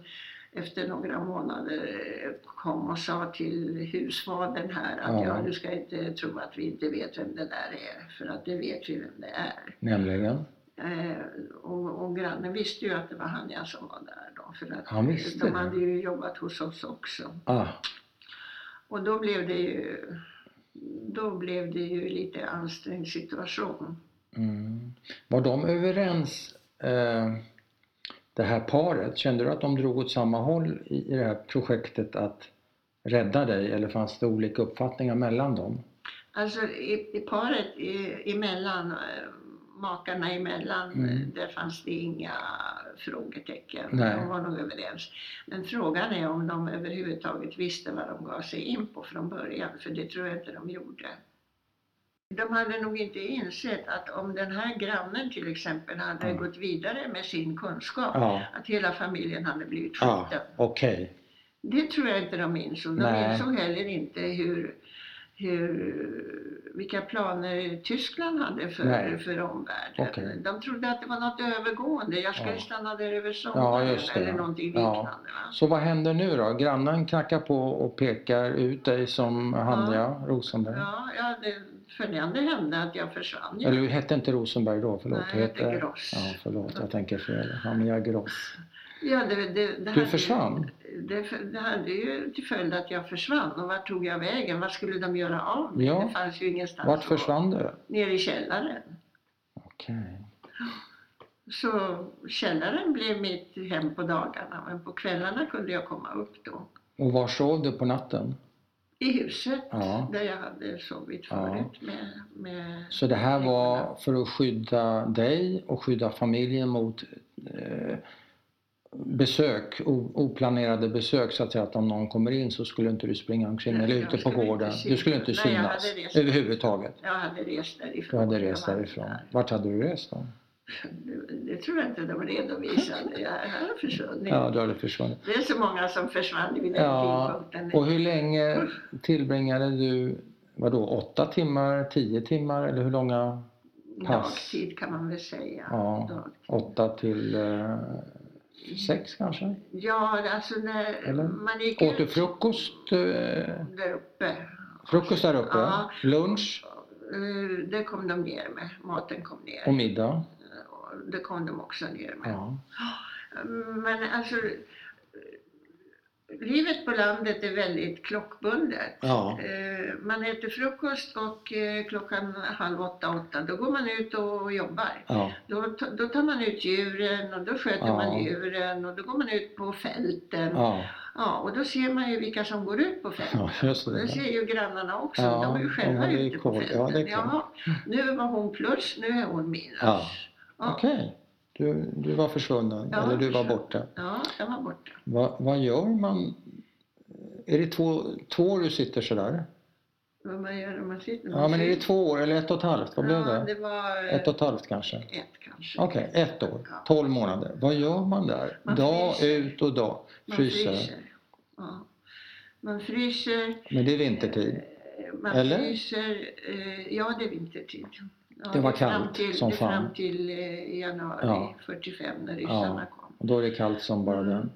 efter några månader eh, kom och sa till husfadern här att Ja. ja. du ska inte tro att vi inte vet vem det där är, för att det vet vi vem det är. nämligen. Eh, och, och grannen visste ju att det var han jag som var där då, för att Han visste de det? hade ju jobbat hos oss också. Ah, Och då blev det ju, då blev det ju lite ansträngd situation. mm. Var de överens, eh, det här paret? Kände du att de drog åt samma håll i, i det här projektet att rädda dig eller fanns det olika uppfattningar mellan dem? Alltså i, i paret i, emellan eh, makarna emellan, Mm. där fanns det inga frågetecken. Nej. De var nog överens. Men frågan är om de överhuvudtaget visste vad de gav sig in på från början, för det tror jag inte de gjorde. De hade nog inte insett att om den här grannen till exempel hade Ja. gått vidare med sin kunskap, Ja, att hela familjen hade blivit ja skjuten. okej. Det tror jag inte de insåg. De Nej. insåg heller inte hur, hur, vilka planer Tyskland hade för, Nej. för omvärlden. Okej. De trodde att det var något övergående. Jag skulle Ja. stanna där över Ja, sommaren det, eller ja. någonting Ja. liknande. Va? Så vad händer nu då? Grannen knackar på och pekar ut dig som Hanja Rosenberg. Ja, ja det följande hände att jag försvann. Eller du hette inte Rosenberg då, förlåt. Nej, jag hette Gross. Ja, förlåt, jag tänker fel. Hanja Gross. Ja, det, det, det Du försvann? Det, det hade ju till följd att jag försvann. Och vart tog jag vägen? Vad skulle de göra av mig? Ja. Det fanns ju ingenstans Vart försvann du? Ner i källaren. Okej. Så källaren blev mitt hem på dagarna, men på kvällarna kunde jag komma upp då. Och var sov du på natten? I huset Ja. där jag hade sovit Ja. förut med, med Så det här var för att skydda dig och skydda familjen mot eh, besök, oplanerade besök så att säga att om någon kommer in så skulle inte du springa omkring Nej, eller jag ute på gården. Du skulle inte Nej, jag synas hade rest. överhuvudtaget. Jag hade rest Du därifrån. hade Jag rest därifrån. där. Vart hade du rest då? Det, tror jag inte de redovisade. Jag har försvunnit. Ja, du hade försvunnit. Det är så många som försvann vid den Ja, tidpunkten. och hur länge tillbringade du, vadå, åtta timmar, tio timmar eller hur långa? pass? Dagtid kan man väl säga. Ja, Dagtid. åtta till eh, sex kanske? Ja, alltså när Eller? man gick Åt du frukost? Eh, där uppe. frukost där uppe? Ja. Lunch Eh, Det kom de ner med. Maten kom ner. och middag? Det kom de också ner med. Ja. Men alltså, livet på landet är väldigt klockbundet. Ja. Eh, Man äter frukost och eh, klockan halv åtta, åtta, då går man ut och jobbar. Ja. Då, då tar man ut djuren och då sköter Ja. man djuren och då går man ut på fälten. Ja. och då ser man ju vilka som går ut på fälten. Ja, det det. ser ju grannarna också. De är ju själva ute på fälten. Ja, det är klart. Jaha, nu var hon plus, nu är hon minus. Ja. Okej. Du, du var försvunnen, Ja, eller du var borta. Ja, jag var borta. Va, vad gör man? Är det två, två år du sitter sådär? Vad man gör när man sitter Ja, men är det två år eller ett och ett halvt? Vad blev ja, det? det var Ett och ett halvt kanske? ett kanske. Okej, ett år. Ja. Tolv månader. Vad gör man där? Man dag fryser. ut och dag. Man Fryser. fryser. Ja. Man fryser. Men det är vintertid. eh, Man Eller? fryser. eh, Ja, det är vintertid. Ja, Det var kallt till, som fan. Fram till eh, januari Ja. 45 när ryssarna kom. Och då är det kallt som bara den.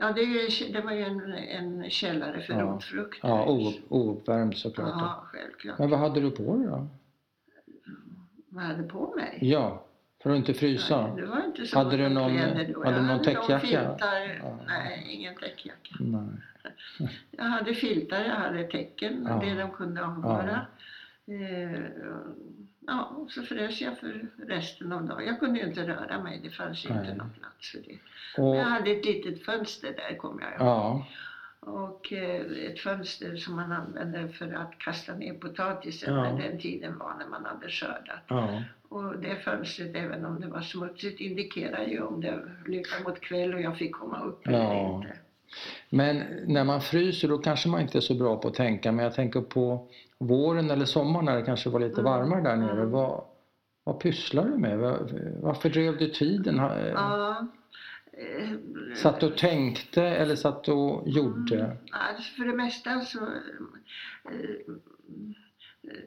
Ja, det, ju, det var ju en, en källare för Ja. rotfrukter. Ja, oupp- ouppvärmd såklart. Ja, självklart. Men vad hade du på dig då? Vad hade på mig? Ja, för att inte frysa? Nej, det var inte så Hade du någon- kläder då. hade jag du någon täckjacka? Ja. Nej, ingen täckjacka. Nej. Jag hade filtar, jag hade tecken, Ja. det de kunde avvara. Eh, ja, och så frös jag för resten av dagen. Jag kunde ju inte röra mig, det fanns ju inte någon plats för det. Och, Men jag hade ett litet fönster där, kommer jag ihåg. ja, Och eh, ett fönster som man använde för att kasta ner potatisen Ja. när den tiden var när man hade skördat. ja, Och det fönstret, även om det var smutsigt, indikerar ju om det lutar mot kväll och jag fick komma upp eller Ja. inte. Men när man fryser då kanske man inte är så bra på att tänka. Men jag tänker på våren eller sommaren när det kanske var lite Mm, varmare där nere. mm. Vad, vad pysslar du med? Var- Varför drev du tiden? Ha- Ja. eh, Satt du och tänkte eller satt du och gjorde? Mm, Alltså för det mesta så... eh, eh,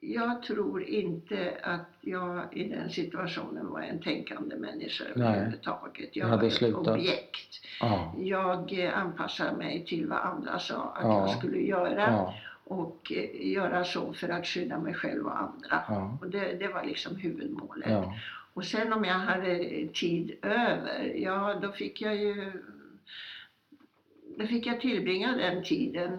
Jag tror inte att jag i den situationen var en tänkande människa Nej. överhuvudtaget. Jag var ett slutat. objekt. Ja, Jag eh, anpassade mig till vad andra sa att Ja. jag skulle göra ja, och eh, göra så för att skydda mig själv och andra. ja, Och det, det var liksom huvudmålet. ja. Och sen om jag hade tid över, ja då fick jag ju... Då fick jag tillbringa den tiden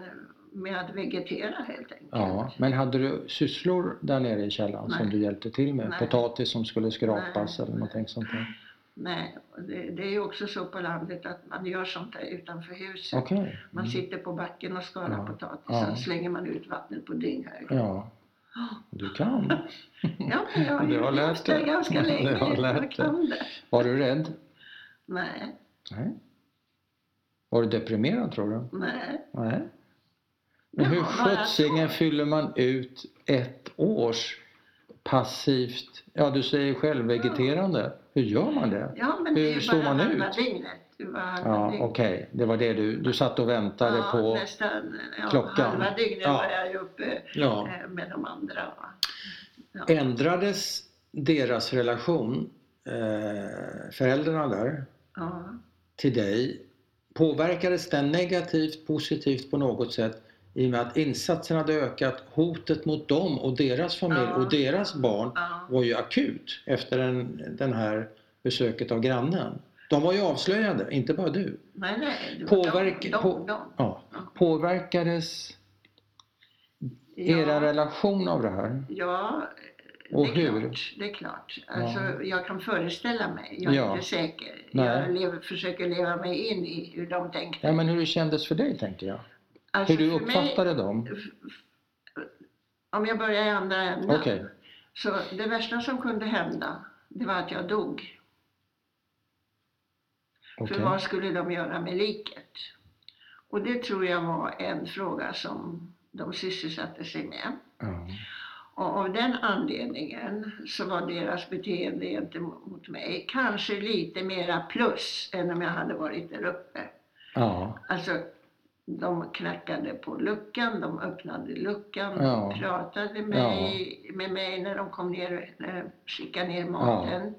med att vegetera helt enkelt. ja. Men hade du sysslor där nere i källaren som Nej. du hjälpte till med? Nej. Potatis som skulle skrapas Nej. eller någonting sånt där? Nej, det, det är ju också så på landet att man gör sånt där utanför huset. Man Mm. sitter på backen och skalar Ja. potatis, Ja. sen slänger man ut vattnet på dynghög. Ja. Du kan. Ja, men jag har Du har lärt det ganska Du länge. har lärt det. Var du rädd? Nej, Nej. Var du deprimerad tror du? nej. Nej. Men hur sjuttsingen fyller man ut ett års passivt, ja du säger själv vegeterande. Hur gör man det? Ja, men det Hur ju står man ut? dygnet. Det Ja, okej. Det var det du, du satt och väntade ja, på. nästan ja, klockan. halva dygnet Ja. var jag ju uppe Ja. eh, med de andra. Ja. Ändrades deras relation, eh, föräldrarna där, till dig? Påverkades den negativt, positivt på något sätt i och med att insatsen hade ökat, hotet mot dem och deras familj Ja. och deras barn Ja. var ju akut efter den, den här besöket av grannen. De var ju avslöjade, inte bara du. Nej, nej. Påverk, de, de, på, de. ja, påverkades era relation av det här? ja, Och det är hur? klart. Det är klart. Alltså, Ja. Jag kan föreställa mig. Jag är Ja. inte säker. Nej. Jag lever, försöker leva mig in i hur de tänkte. Ja, men hur det kändes för dig tänker jag. Alltså, Hur du för mig- uppfattade dem? Om jag börjar i andra änden. Okej. Så det värsta som kunde hända, det var att jag dog. Okej. För vad skulle de göra med liket? Och det tror jag var en fråga som de sysselsatte sig med. Ja. Och av den anledningen så var deras beteende gentemot mig kanske lite mera plus än om jag hade varit där uppe. Ja. Alltså, de knackade på luckan, de öppnade luckan, Ja. de pratade med, med mig när de kom ner, när de skickade ner maten.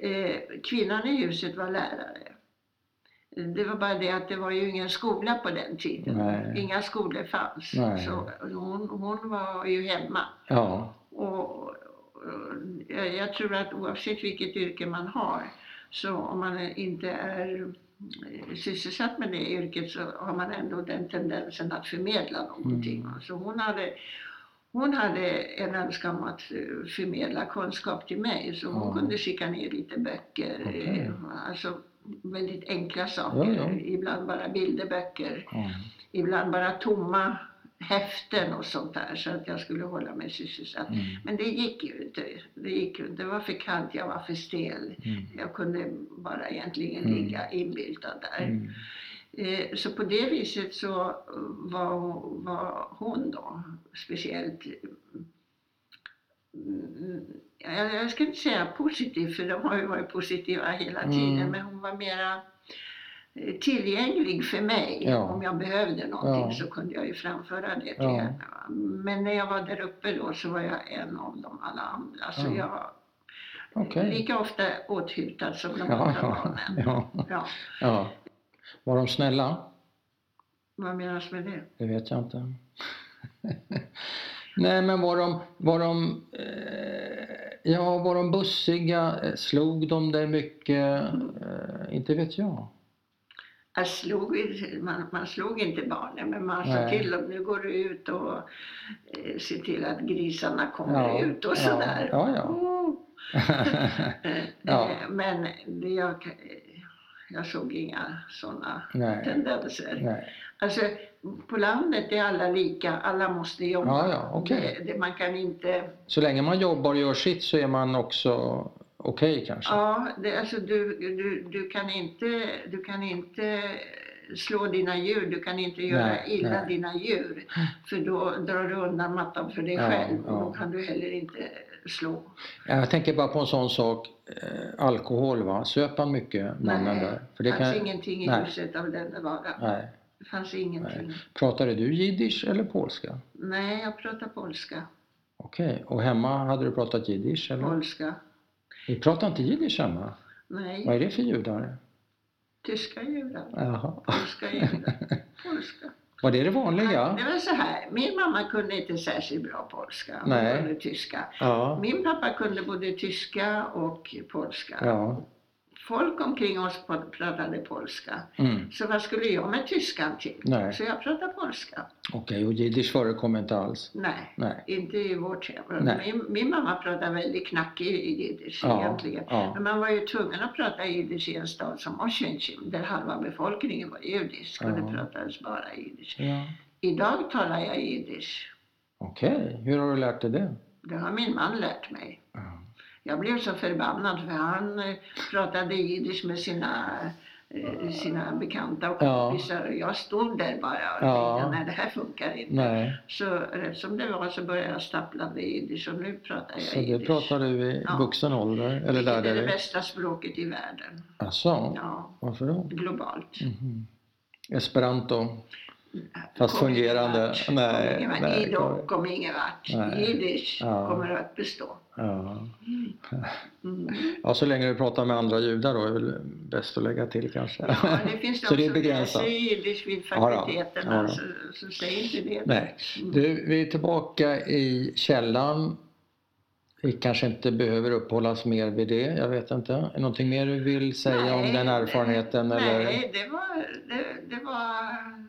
Eh, kvinnan i huset var lärare. Det var bara det att det var ju ingen skola på den tiden. Nej. Inga skolor fanns. Nej. Så hon, hon var ju hemma. Ja. Och, och, jag, jag tror att oavsett vilket yrke man har, så om man inte är eh, sysselsatt med det yrket så har man ändå den tendensen att förmedla någonting. Mm. Så hon hade, hon hade en önskan om att eh, förmedla kunskap till mig så hon Ja. kunde skicka ner lite böcker. Eh, Alltså väldigt enkla saker. Ja, ja. Ibland bara bilderböcker ibland bara tomma häften och sånt där så att jag skulle hålla mig sysselsatt. Mm. Men det gick ju inte. Det, gick ju inte. det var för kallt, jag var för stel. Mm. Jag kunde bara egentligen Mm. ligga inbyltad där. Mm. Eh, så på det viset så var, var hon då speciellt mm, jag, jag ska inte säga positiv för de har ju varit positiva hela Mm. tiden men hon var mera tillgänglig för mig. Ja. Om jag behövde någonting Ja. så kunde jag ju framföra det till Ja. henne. Men när jag var där uppe då så var jag en av dem alla andra. Så Ja. jag Okej. lika ofta åthutad som de andra barnen. ja. Var de snälla? Vad menas med det? Det vet jag inte. Nej, men var de, var de, eh, ja, var de bussiga? Eh, Slog de dig mycket? Eh, inte vet jag. Jag slog, man, man slog inte barnen men man sa till dem nu går du ut och eh, se till att grisarna kommer Ja, ut och sådär. ja, ja. Oh. Eh, eh, Men det jag, jag såg inga sådana tendenser. nej. Alltså, på landet är alla lika, alla måste jobba. Ja, ja, okej. det, det, man kan inte... Så länge man jobbar och gör sitt så är man också okej kanske? Ja, det, alltså du, du, du, kan inte, du kan inte slå dina djur, du kan inte göra Nej, illa nej. dina djur. För då drar du undan mattan för dig Ja, själv och då ja. kan du heller inte slå. Jag tänker bara på en sån sak, eh, alkohol va? Söp han mycket, mannen Nej, där? För det fanns kan... ingenting i nej. huset av den varan. Nej. Det fanns ingenting. Pratade du jiddisch eller polska? Nej, jag pratar polska. Okej, och hemma hade du pratat jiddisch eller? Polska. Vi pratar inte jiddisch hemma. Nej, Vad är det för judar? tyska judar. Jaha. Polska judar. Polska. Var det det vanliga? Det var så här, min mamma kunde inte särskilt bra polska. Hon Nej. kunde tyska. Ja. Min pappa kunde både tyska och polska. Ja. Folk omkring oss pratade polska. Mm. Så vad skulle jag med tyskan till? Nej. Så jag pratar polska. Okej, och jiddisch förekom inte alls? Nej, Nej. inte i vårt hem. Min, min mamma pratade väldigt knackig jiddisch Ja, egentligen. ja. Men man var ju tvungen att prata jiddisch i en stad som Oswiecim där halva befolkningen var judisk och Ja. det pratades bara jiddisch. Ja. Idag talar jag jiddisch Okej, hur har du lärt dig det? Det har min man lärt mig. Ja. Jag blev så förbannad för han eh, pratade jiddisch med sina, eh, sina bekanta och Ja. kompisar och jag stod där bara och Ja. tänkte nej det här funkar inte. Nej, Så rätt som det var så började jag stappla med jiddisch och nu pratar jag så det jiddisch. pratar du i Ja. vuxen ålder? Eller Vilket lärde är det bästa språket i världen. Alltså, Ja, varför då? globalt. Mhm. Esperanto, fast Kom fungerande? vart. Nej, Kom ingen vart. nej, Idag kom ingen vart. Nej. Jiddisch Ja. kommer att bestå. Ja. Mm. ja, så länge du pratar med andra judar då är väl bäst att lägga till kanske? Ja, det finns så de det är begränsat? jiddisch vid Ja fakulteterna, ja då. så, så säg inte det. Nej. Du, vi är tillbaka i källan. Vi kanske inte behöver uppehållas mer vid det, jag vet inte. Är det någonting mer du vill säga om Nej, den erfarenheten? Nej, eller? det var... Det, det var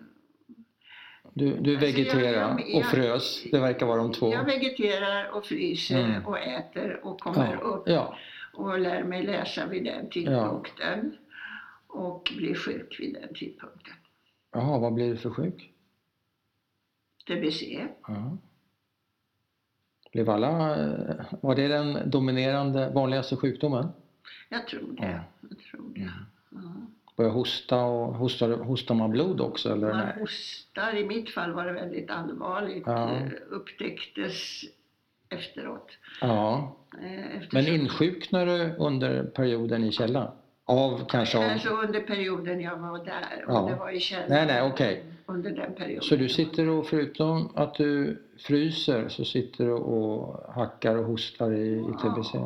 Du, du Alltså, jag- vegeterar jag- och frös, det verkar vara de två. jag vegeterar och fryser Mm. och äter och kommer Ja, upp ja, och lär mig läsa vid den tidpunkten. Och blir sjuk vid den tidpunkten. Jaha, vad blir du för sjuk? TBC. Ja. Blev alla, var det den dominerande, vanligaste sjukdomen? Jag tror det. Ja. Jag tror det. Ja. Börjar hosta och hostar, hostar man blod också eller? Man hostar. I mitt fall var det väldigt allvarligt. Ja. Eh, Upptäcktes efteråt. Ja, Eh, men eftersom- insjuknar du under perioden i källan? Av kanske av... Alltså under perioden jag var där. Och Ja. det var i källaren. Nej, nej, okej. Under den perioden. Så du sitter och förutom att du fryser så sitter du och hackar och hostar i, i TBC?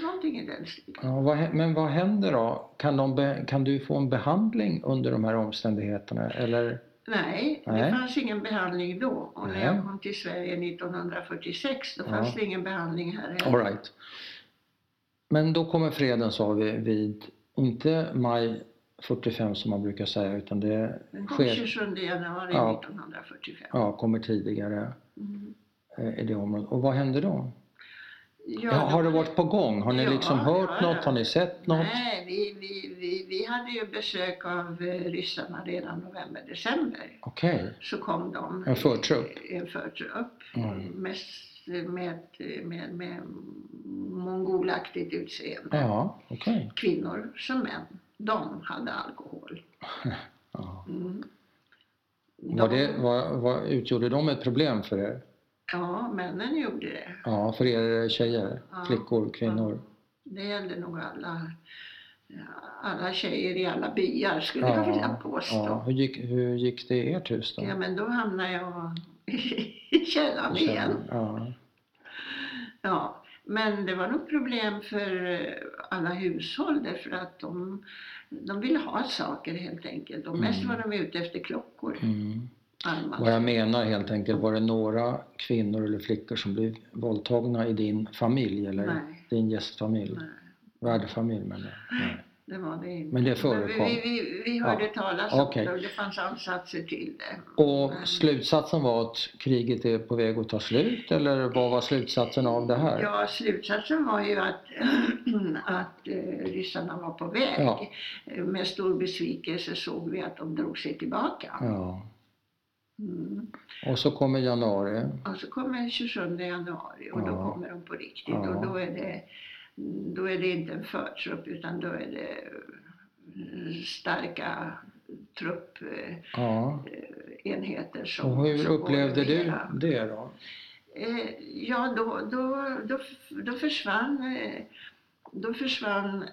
Ja. Någonting i den stilen. Ja, vad, men vad händer då? Kan, de kan du få en behandling under de här omständigheterna? Eller? Nej, Nej. det fanns ingen behandling då. Och när Nej. jag kom till Sverige 1946 då Ja. fanns det ingen behandling här All heller. right. Men då kommer freden sa vi vid, inte maj 45 som man brukar säga utan det Den kom sker, 27 januari Ja. 1945. ja, kommer tidigare Mm. eh, i det området. Och vad händer då? Ja, har det varit på gång? Har ni Ja, liksom hört ja, något? Har ni sett något? Nej, vi, vi, vi, vi hade ju besök av eh, ryssarna redan november, december. Okej, Så kom de. En förtrupp? En förtrupp. Mm. Mest med, med, med mongolaktigt utseende. ja, okej. Kvinnor som män. De hade alkohol. Ja. Mm. Var De- det, var, var, utgjorde de ett problem för er? Ja, männen gjorde det. Ja, för er tjejer, Ja. flickor, kvinnor? Det gällde nog alla, alla tjejer i alla byar skulle Ja, jag vilja påstå. Ja. Hur, gick, hur gick det i ert hus då? Ja, men då hamnade jag i källaren igen. Ja. Ja, men det var nog problem för eh, alla hushåll därför att de, de ville ha saker helt enkelt. Och mest Mm. var de ute efter klockor. Mm. Alma. Vad jag menar helt enkelt, var det några kvinnor eller flickor som blev våldtagna i din familj eller Nej. din gästfamilj? Nej, Värdfamilj menar jag. Nej. det var det inte. Men det förekom? vi, vi, vi hörde talas om okej. det och det fanns ansatser till det. Och Men- slutsatsen var att kriget är på väg att ta slut eller vad var slutsatsen av det här? Ja, slutsatsen var ju att, att eh, ryssarna var på väg. Ja. Med stor besvikelse såg vi att de drog sig tillbaka. Ja. Mm. Och så kommer januari. Och så kommer 27 januari och då Ja. kommer de på riktigt Ja. och då är, det, då är det inte en förtrupp utan då är det eh, starka truppenheter som Och hur upplevde du det då? Eh, Ja, då, då, då, då försvann, eh, då försvann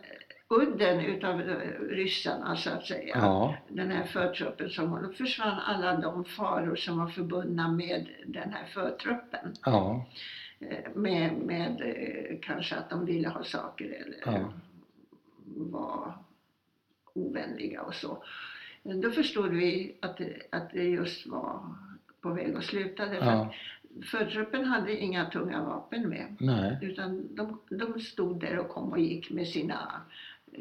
udden utav eh, ryssarna så att säga. Ja, Den här förtruppen som var, då försvann alla de faror som var förbundna med den här förtruppen. ja, Eh, Med, med eh, kanske att de ville ha saker eller Ja. var ovänliga och så. Då förstod vi att att det just var på väg att sluta. Därför ja, förtruppen hade inga tunga vapen med. nej, Utan de, de stod där och kom och gick med sina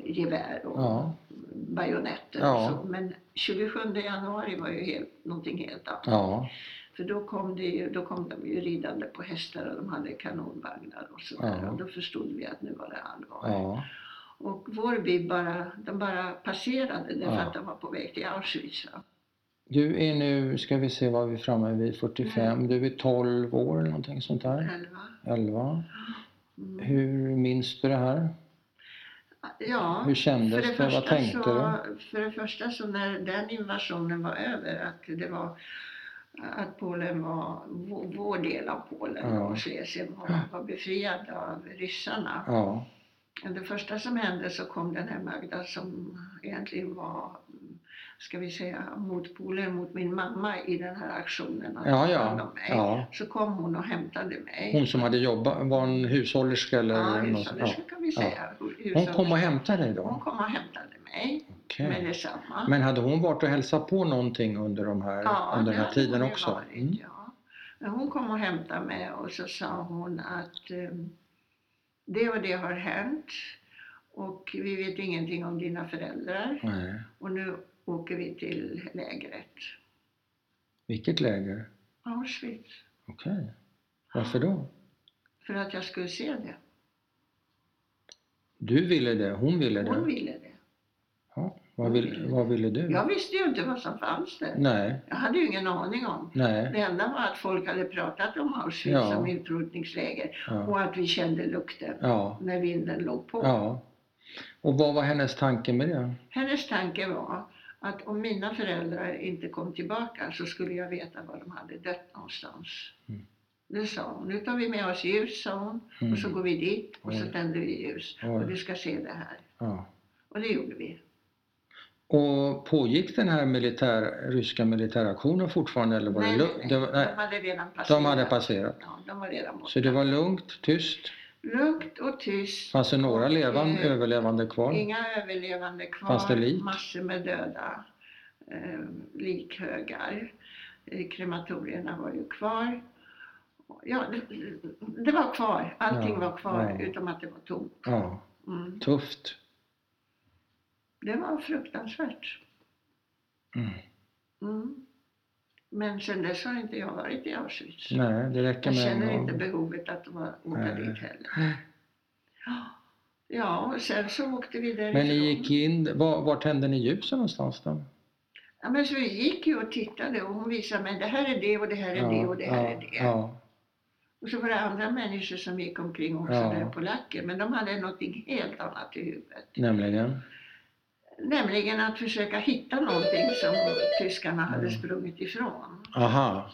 gevär och ja, bajonetter Ja. och så. Men 27 januari var ju helt, någonting helt annat. ja, För då kom, det ju, då kom de ju ridande på hästar och de hade kanonvagnar och sådär. Ja. Och då förstod vi att nu var det allvar. Och vår by bara, de bara passerade därför att de var på väg till Auschwitz. Du är nu, ska vi se vad vi är framme vid, 45. Du är 12 år eller någonting sånt där. Elva. 11. Mm. Hur minns du det här? Ja, Hur kändes för det? Vad första tänkte så, För det första så när den invasionen var över, att det var att Polen var, vår, vår del av Polen Ja. och Schlesien var, var befriad av ryssarna. Ja. Det första som hände så kom den här Magda som egentligen var, ska vi säga, motpolen mot min mamma i den här aktionen. att Ja, ja. om mig. ja. Så kom hon och hämtade mig. Hon som hade jobbat, var en hushållerska eller ja, något hushållerska kan vi säga. Hon Hushållerska. kom och hämtade dig Hon då? kom och hämtade mig Okej. med detsamma. Men hade hon varit och hälsat på någonting under, de här, ja, under den här tiden hon också? Varit, Mm. ja. Men hon kom och hämtade mig och så sa hon att eh, det och det har hänt och vi vet ingenting om dina föräldrar Nej. och nu åker vi till lägret. Vilket läger? Auschwitz. Okej. Varför då? För att jag skulle se det. Du ville det, hon ville det? Hon ville det. Ja. Vad, vill, ville vad ville du? Jag visste ju inte vad som fanns där. Nej, Jag hade ju ingen aning om. nej. Det enda var att folk hade pratat om Auschwitz Ja. som utrotningsläger Ja. och att vi kände lukten Ja. när vinden låg på. ja. Och vad var hennes tanke med det? Hennes tanke var att om mina föräldrar inte kom tillbaka så skulle jag veta var de hade dött någonstans. Mm. Det sa hon. Nu tar vi med oss ljus, sa hon. Mm. Och så går vi dit och så Oj. tänder vi ljus. Oj. Och du ska se det här. Ja. Och det gjorde vi. Och pågick den här militär, ryska militäraktionen fortfarande eller var nej, det nej, nej. Det var, nej. De hade redan passerat. De hade passerat. Ja, de var redan borta. Så det var lugnt, tyst? Lugnt och tyst. Fanns det några Och, levande, eh, överlevande kvar? Inga överlevande kvar. Fanns det lik? Massor med döda eh, likhögar. Eh, krematorierna var ju kvar. Ja, det, det var kvar. Allting Ja, var kvar ja. utom att det var tomt. Ja, Mm. tufft. Det var fruktansvärt. Mm. Mm. Men sen dess har inte jag varit i Auschwitz. Nej, det räcker jag med känner en inte behovet att åka Nej. dit heller. Ja, och sen så åkte vi därifrån. Men ni gick in, var, var tände ni ljusen någonstans då? Ja, men så vi gick ju och tittade och hon visade mig det här är det och det här är det och det här ja, är det. Ja, Och så var det andra människor som gick omkring också Ja. där, polacker, men de hade något helt annat i huvudet. nämligen. Nämligen att försöka hitta någonting som tyskarna hade Mm. sprungit ifrån. Aha.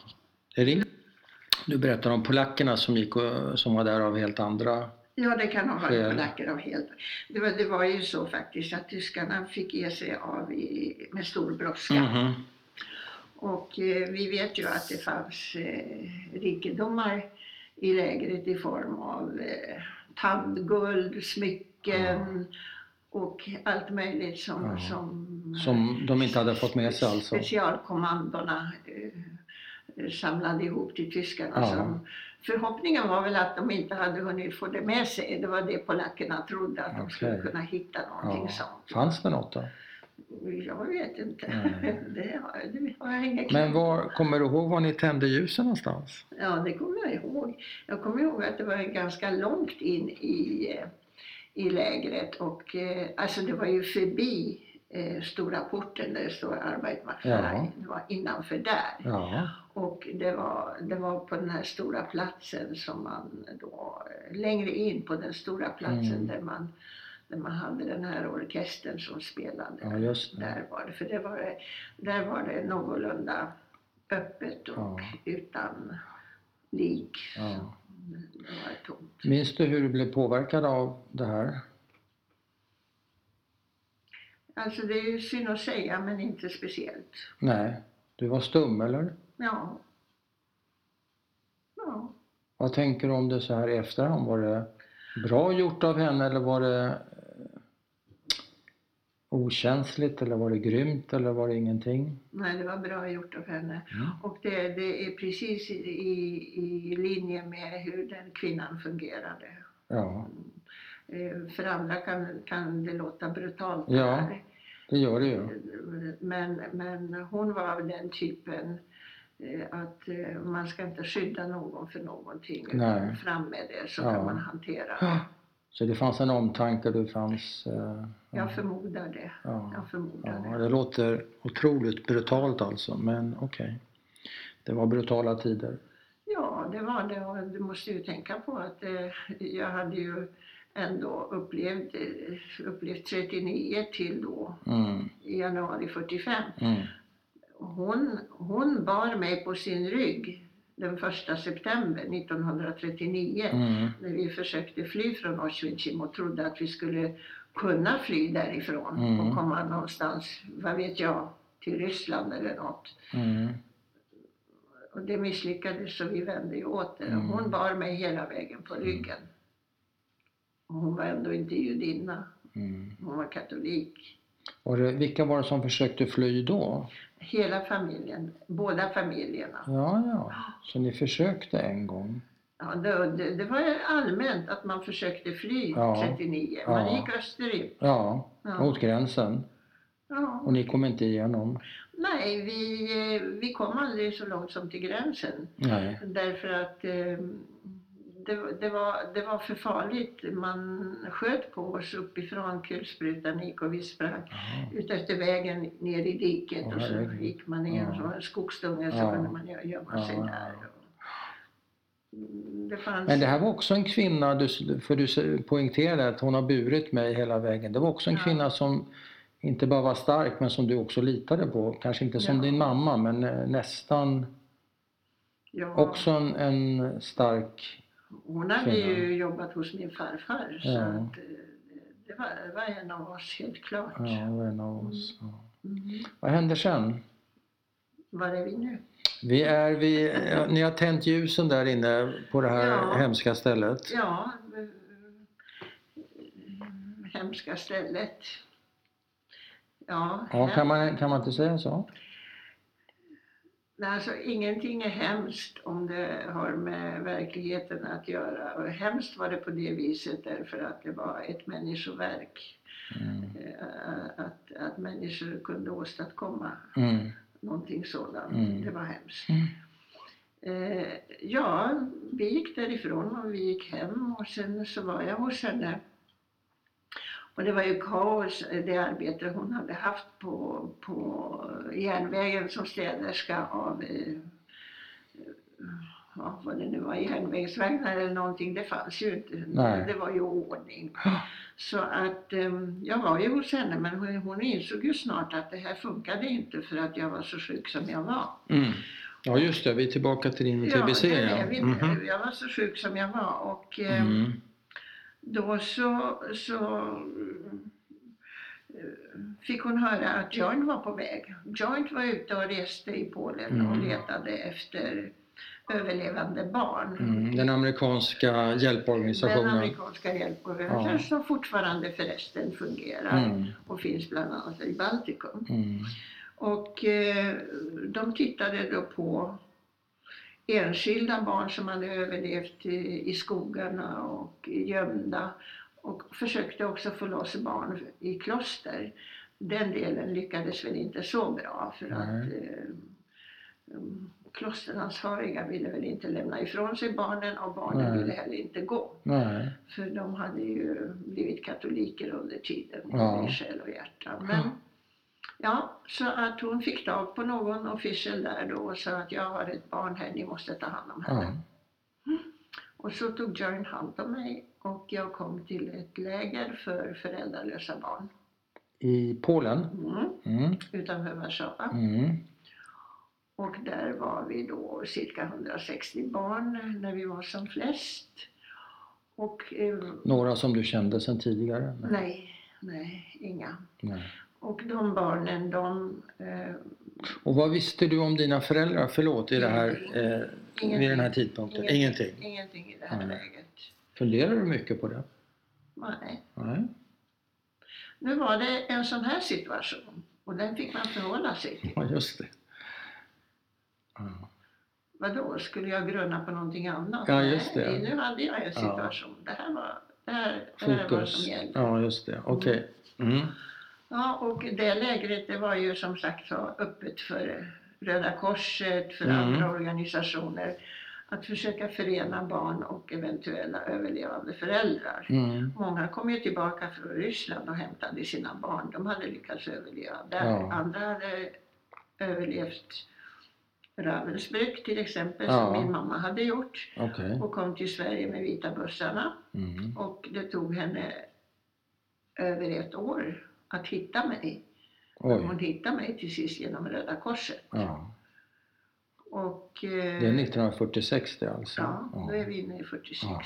Du berättar om polackerna som, gick och, som var där av helt andra... Ja, det kan ha varit polacker av helt... Det var, det var ju så faktiskt att tyskarna fick ge sig av i, med stor brådska. Mhm. Och eh, vi vet ju att det fanns eh, rikedomar i lägret i form av eh, tandguld, smycken och allt möjligt som, Ja. som, Som de inte hade fått med sig alltså. specialkommandona eh, samlade ihop till tyskarna. Ja. Som, förhoppningen var väl att de inte hade hunnit få det med sig. Det var det polackerna trodde, att de skulle kunna hitta någonting Ja. sånt. Fanns det något då? Jag vet inte. Det har, det har jag inga Men var, kommer du ihåg var ni tände ljusen någonstans? Ja, det kommer jag ihåg. Jag kommer ihåg att det var ganska långt in i, eh, i lägret och eh, alltså det var ju förbi eh, stora porten där det står Arbeitsmachtverein. Ja. Det var innanför där. Ja. Och det var, det var på den här stora platsen som man då, eh, längre in på den stora platsen Mm. där man där man hade den här orkestern som spelade. Ja. Där var det, för det var det, där var det någorlunda öppet och utan lik. Ja. Det var tomt. Minns du hur du blev påverkad av det här? Alltså det är ju synd att säga men inte speciellt. Nej. Du var stum eller? Ja. Ja. Vad tänker du om det så här i efterhand? Var det bra gjort av henne eller var det okänsligt eller var det grymt eller var det ingenting? Nej, det var bra gjort av henne. Mm. Och det, det är precis i, i, linje med hur den kvinnan fungerade. Ja, Eh, För andra kan, kan det låta brutalt. Ja. här. det gör det ju. Men, men hon var av den typen eh, att eh, man ska inte skydda någon för någonting. Nej. Fram med det så Ja. kan man hantera Ja. det. Så det fanns en omtanke, det fanns... eh, Jag förmodar det. ja. Jag förmodar Ja, det. det låter otroligt brutalt alltså, men okej. Det var brutala tider. Ja, det var det. Och du måste ju tänka på att eh, jag hade ju ändå upplevt, eh, upplevt 39 till då Mm, i januari 45. mm, Hon, hon bar mig på sin rygg den 1 september 1939 mm, när vi försökte fly från Auschwitz och trodde att vi skulle kunna fly därifrån Mm. och komma någonstans, vad vet jag, till Ryssland eller något. mm, Och det misslyckades så vi vände ju åter. Mm. Hon bar mig hela vägen på ryggen. Och hon var ändå inte judinna, mm. hon var katolik. Och det, vilka var det som försökte fly då? Hela familjen, båda familjerna. Ja, ja. Så ni försökte en gång? Ja, det, det, det var allmänt att man försökte fly Ja. 39. Man Ja. gick österut. Ja, Ja. mot gränsen. Ja. Och ni kom inte igenom? Nej, vi, vi kom aldrig så långt som till gränsen. Nej. Därför att eh, det, det, var, det var för farligt. Man sköt på oss uppifrån, kulsprutan gick och vi sprang ut efter vägen ner i diket Åh, och så gick man ner Ja. det skogsdunge så Ja. kunde man gö- gömma sig Ja, där. ja. Mm, Det fanns... Men det här var också en kvinna, du- för du poängterade att hon har burit mig hela vägen. Det var också en Ja. kvinna som inte bara var stark men som du också litade på. Kanske inte som Ja. din mamma men eh, nästan ja, också en, en stark... Hon hade kvinna. ju jobbat hos min farfar så Ja. att, eh, det, var, det var en av oss helt klart. Ja, var en av oss. Ja. Mm. Vad hände sen? Var är vi nu? Vi är ja, ni har tänt ljusen där inne på det här Ja. hemska stället. Ja, eh, hemska stället. Ja, Ja, kan, man, kan man inte säga så? Nej, Alltså, ingenting är hemskt om det har med verkligheten att göra. Och hemskt var det på det viset därför att det var ett människoverk. Mm. Eh, Att, att människor kunde åstadkomma Mm. någonting sådant. Mm. Det var hemskt. Mm. Eh, ja, vi gick därifrån och vi gick hem och sen så var jag hos henne. Och det var ju kaos, eh, det arbete hon hade haft på, på järnvägen som städerska av eh, ja, vad det nu var, järnvägsvagnar eller någonting, det fanns ju inte. Nej. Det var ju ordning. Så att eh, jag var ju hos henne men hon, hon insåg ju snart att det här funkade inte för att jag var så sjuk som jag var. Mm. Ja just det, vi är tillbaka till din TBC. det Ja, är vi. Mhm. Jag var så sjuk som jag var och eh, Mm. Då så, så eh, fick hon höra att Joint var på väg. Joint var ute och reste i Polen och Mm. letade efter överlevande barn. Mm. Den amerikanska Den hjälporganisationen. amerikanska hjälporganisationen Ja. som fortfarande förresten fungerar Mm. och finns bland annat i Baltikum. Mm. Och eh, de tittade då på enskilda barn som hade överlevt i, i skogarna och gömda och försökte också få loss barn i kloster. Den delen lyckades väl inte så bra för att Nej. eh, um, klosteransvariga ville väl inte lämna ifrån sig barnen och barnen Nej. ville heller inte gå. Nej. För de hade ju blivit katoliker under tiden, Ja. i själ och hjärta. Men, ja, så att hon fick tag på någon official där då och sa att jag har ett barn här, ni måste ta hand om henne. Ja. Och så tog Jörn hand om mig och jag kom till ett läger för föräldralösa barn I Polen? mm, Mm. utanför Warszawa. Mm. Och där var vi då cirka 160 barn när vi var som flest. Och eh, Några som du kände sedan tidigare? nej, nej, inga. Nej. Och de barnen, de... Eh, Och vad visste du om dina föräldrar, förlåt, i det här, eh, vid den här tidpunkten? Ingenting? Ingenting i det här Nej. läget. Funderar du mycket på det? Nej. Nej. Nu var det en sån här situation och den fick man förhålla sig till. Ja, just det. Ja. Vadå, skulle jag grunna på någonting annat? Ja, just det. Nej, nu hade jag en situation. Det här var det här, det här var som gällde. Ja, just det. Okej. Mm. Ja, och det lägret det var ju som sagt så öppet för Röda Korset, för Mm. andra organisationer att försöka förena barn och eventuella överlevande föräldrar. Mm. Många kom ju tillbaka från Ryssland och hämtade sina barn. De hade lyckats överleva där. Ja. Andra hade överlevt Ravensbrück till exempel, Ja. som min mamma hade gjort. Okej. Och kom till Sverige med vita bussarna. Mm. Och det tog henne över ett år att hitta mig. Hon Oj. hittade mig till sist genom Röda Korset. Ja. Och, eh, Det är 1946 det alltså? Ja, Ja. då är vi inne i 46. Ja.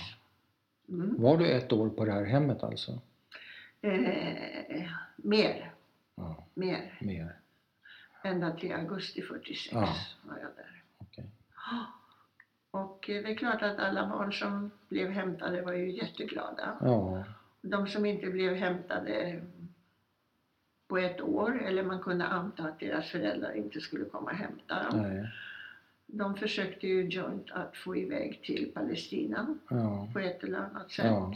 Mm. Var du ett år på det här hemmet alltså? Eh, mer, Ja, mer. mer. Ända till augusti 46 Ja. var jag där. Okej. Och eh, det är klart att alla barn som blev hämtade var ju jätteglada. Ja. De som inte blev hämtade på ett år, eller man kunde anta att deras föräldrar inte skulle komma och hämta dem. Nej. De försökte ju joint att få iväg till Palestina Ja. på ett eller annat sätt. Ja.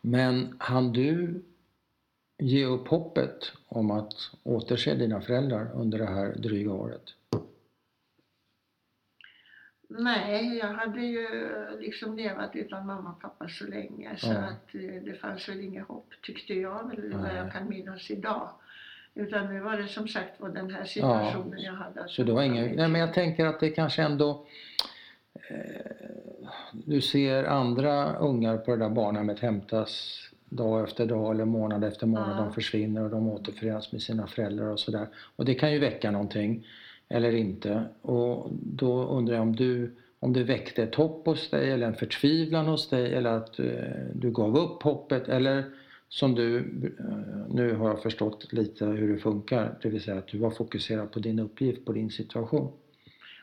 Men hann du ge upp hoppet om att återse dina föräldrar under det här dryga året? Nej, jag hade ju liksom levat utan mamma och pappa så länge så Ja. att eh, det fanns väl inget hopp tyckte jag, eller vad jag kan minnas idag. Utan nu var det som sagt var den här situationen jag hade. Så det var ingen... Nej men jag tänker att det kanske ändå... Eh, du ser andra ungar på det där barnhemmet hämtas dag efter dag eller månad efter månad. Ja. De försvinner och de återförenas med sina föräldrar och sådär. Och det kan ju väcka någonting eller inte. Och då undrar jag om du om det väckte ett hopp hos dig eller en förtvivlan hos dig eller att eh, du gav upp hoppet eller som du, eh, nu har jag förstått lite hur det funkar, det vill säga att du var fokuserad på din uppgift, på din situation.